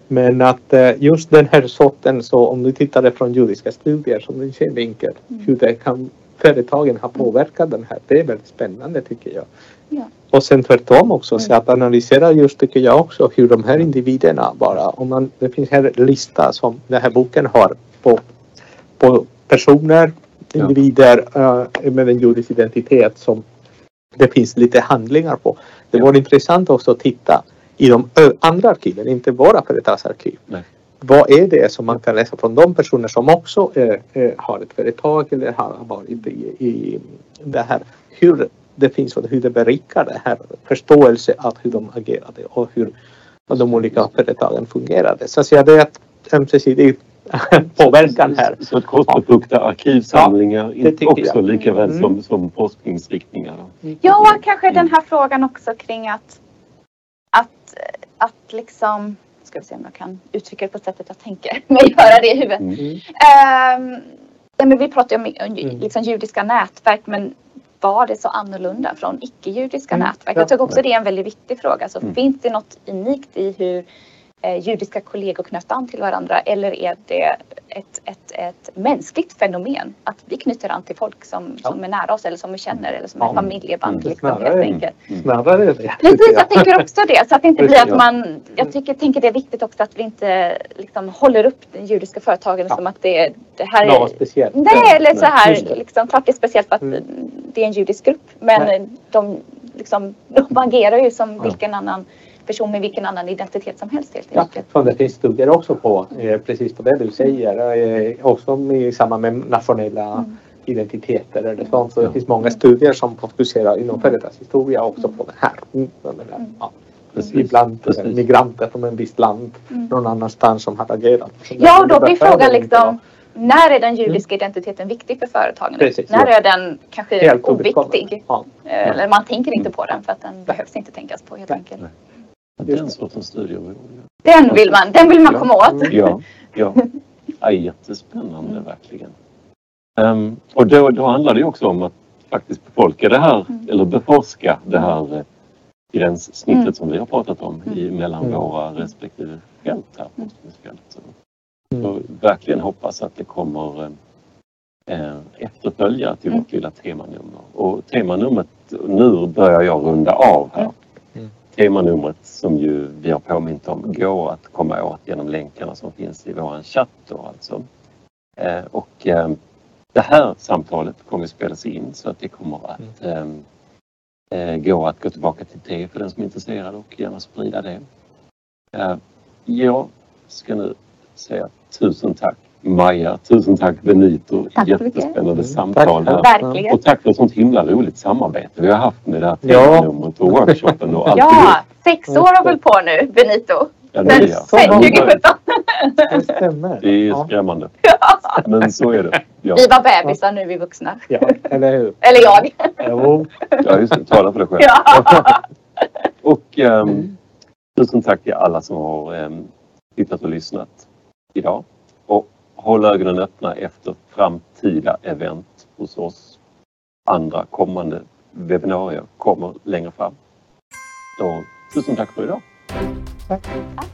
C: Men att eh, just den här sorten så om du tittar från judiska studier som din synvinkel
B: Mm.
C: hur det kan företagen har påverkat den här. Det är väldigt spännande tycker jag.
B: Ja.
C: Och sen tvärtom också så att analysera just tycker jag också hur de här individerna bara om man det finns här lista som den här boken har på, på personer,
A: Ja.
C: individer eh, med en judisk identitet som det finns lite handlingar på. Det
A: Ja.
C: vore intressant också att titta i de andra arkiven, inte våra företagsarkiv.
A: Nej.
C: Vad är det som man kan läsa från de personer som också eh, eh, har ett företag eller har varit i, i det här. Hur det finns och hur det berikar det här förståelse av hur de agerade och hur de olika företagen fungerade. Så att säga det är ett ömsesidig påverkan här.
A: Så att korsbefrukta arkivsamlingar
C: det tycker
A: också
C: jag.
A: lika väl
C: Mm.
A: som, som forskningsriktningar.
B: Ja, kanske den här frågan också kring att, att, att liksom, ska vi se om jag kan uttrycka det på sättet jag tänker, men göra det i huvudet.
A: Mm.
B: Nej, men vi pratar ju om om
C: Mm.
B: liksom, judiska nätverk, men var det så annorlunda från icke-judiska
C: Mm.
B: nätverk?
C: Ja.
B: Jag tycker också det är en väldigt viktig fråga. Så
A: Mm.
B: Finns det något unikt i hur eh, judiska kollegor knöt an till varandra eller är det ett, ett, ett mänskligt fenomen? Att vi knyter an till folk som,
C: Ja.
B: som är nära oss eller som vi känner eller som
C: Ja.
B: är familjeband.
A: Mm.
B: Liksom, helt
C: Snarare.
B: enkelt.
C: Snarare det.
B: Precis, jag tänker också det. Så att det inte blir att
A: ja.
B: man... Jag tycker, tänker det är viktigt också att vi inte liksom håller upp den judiska företagen
C: Ja.
B: som att det, det här
C: Något
B: är...
C: speciellt.
B: Nej, eller så här, liksom, klart det är speciellt för att
C: Mm.
B: det är en judisk grupp. Men
C: Nej.
B: de, liksom, de agerar ju som
A: Ja.
B: vilken annan person med vilken annan identitet som helst helt
C: Ja,
B: enkelt.
C: så det finns studier också på eh, precis på det du säger. Eh, också i samband med nationella
B: Mm.
C: identiteter eller sånt. Så det
A: Ja.
C: finns många studier som fokuserar inom företagshistoria också på det här. Mm, menar,
B: Mm.
C: ja.
A: Precis,
C: ibland eh,
A: precis.
C: migranter från en viss land
B: Mm.
C: någon annanstans som har agerat.
B: Ja, och då blir frågan liksom när är den judiska identiteten viktig för företagen?
C: Precis,
B: när
C: ja.
B: är den kanske
C: Helt
B: oviktig?
C: Ja.
B: Eh, Eller man tänker inte på den för att den behövs inte tänkas på helt
C: Nej.
B: enkelt.
A: Nej. Den sortens studier vore
B: Den vill man, den vill man
A: Ja.
B: komma åt.
A: Ja, ja. ja jättespännande verkligen. Ehm, och då, då handlar det också om att faktiskt befolka det här,
B: Mm.
A: eller beforska det här eh, gränssnittet
B: Mm.
A: som vi har pratat om i, mellan
C: Mm.
A: våra respektive fält här,
B: Mm.
A: forskningsfält. Så,
C: Mm.
A: så verkligen hoppas att det kommer eh, eh, efterföljare till
B: Mm.
A: vårt lilla temanummer. Och temanumret, nu börjar jag runda av här.
C: Mm.
A: Temanumret som ju vi har påmint om går att komma åt genom länkarna som finns i våran chatt då alltså. Eh, och eh, det här samtalet kommer att spelas in så att det kommer att eh, eh, gå att gå tillbaka till det för den som är intresserad och gärna sprida det. Jag ska nu säga tusen tack Maja, tusen tack Benito.
B: Tack.
A: Jättespännande
C: Mm,
A: samtal
C: tack.
A: här. Och tack för ett sånt himla roligt samarbete vi har haft med det här
C: Ja.
A: temanumret och workshopen och allt.
B: Ja, sex år har väl på nu, Benito.
A: Ja, det, är,
C: så
B: sen
C: många.
B: 2017.
C: Det stämmer.
A: det är
C: Ja.
A: skrämmande. Men så är det. Ja,
B: Vi var bebisar, nu är vi vuxna.
C: Ja, eller hur?
B: Eller jag.
C: Jo.
A: ja just det. Tala för dig själv.
B: Ja.
A: Och ehm, tusen tack till alla som har ehm, tittat och lyssnat idag. Håll ögonen öppna efter framtida event hos oss. Andra kommande webbinarier kommer längre fram. Så tusen tack för idag.
C: Tack.
B: Tack.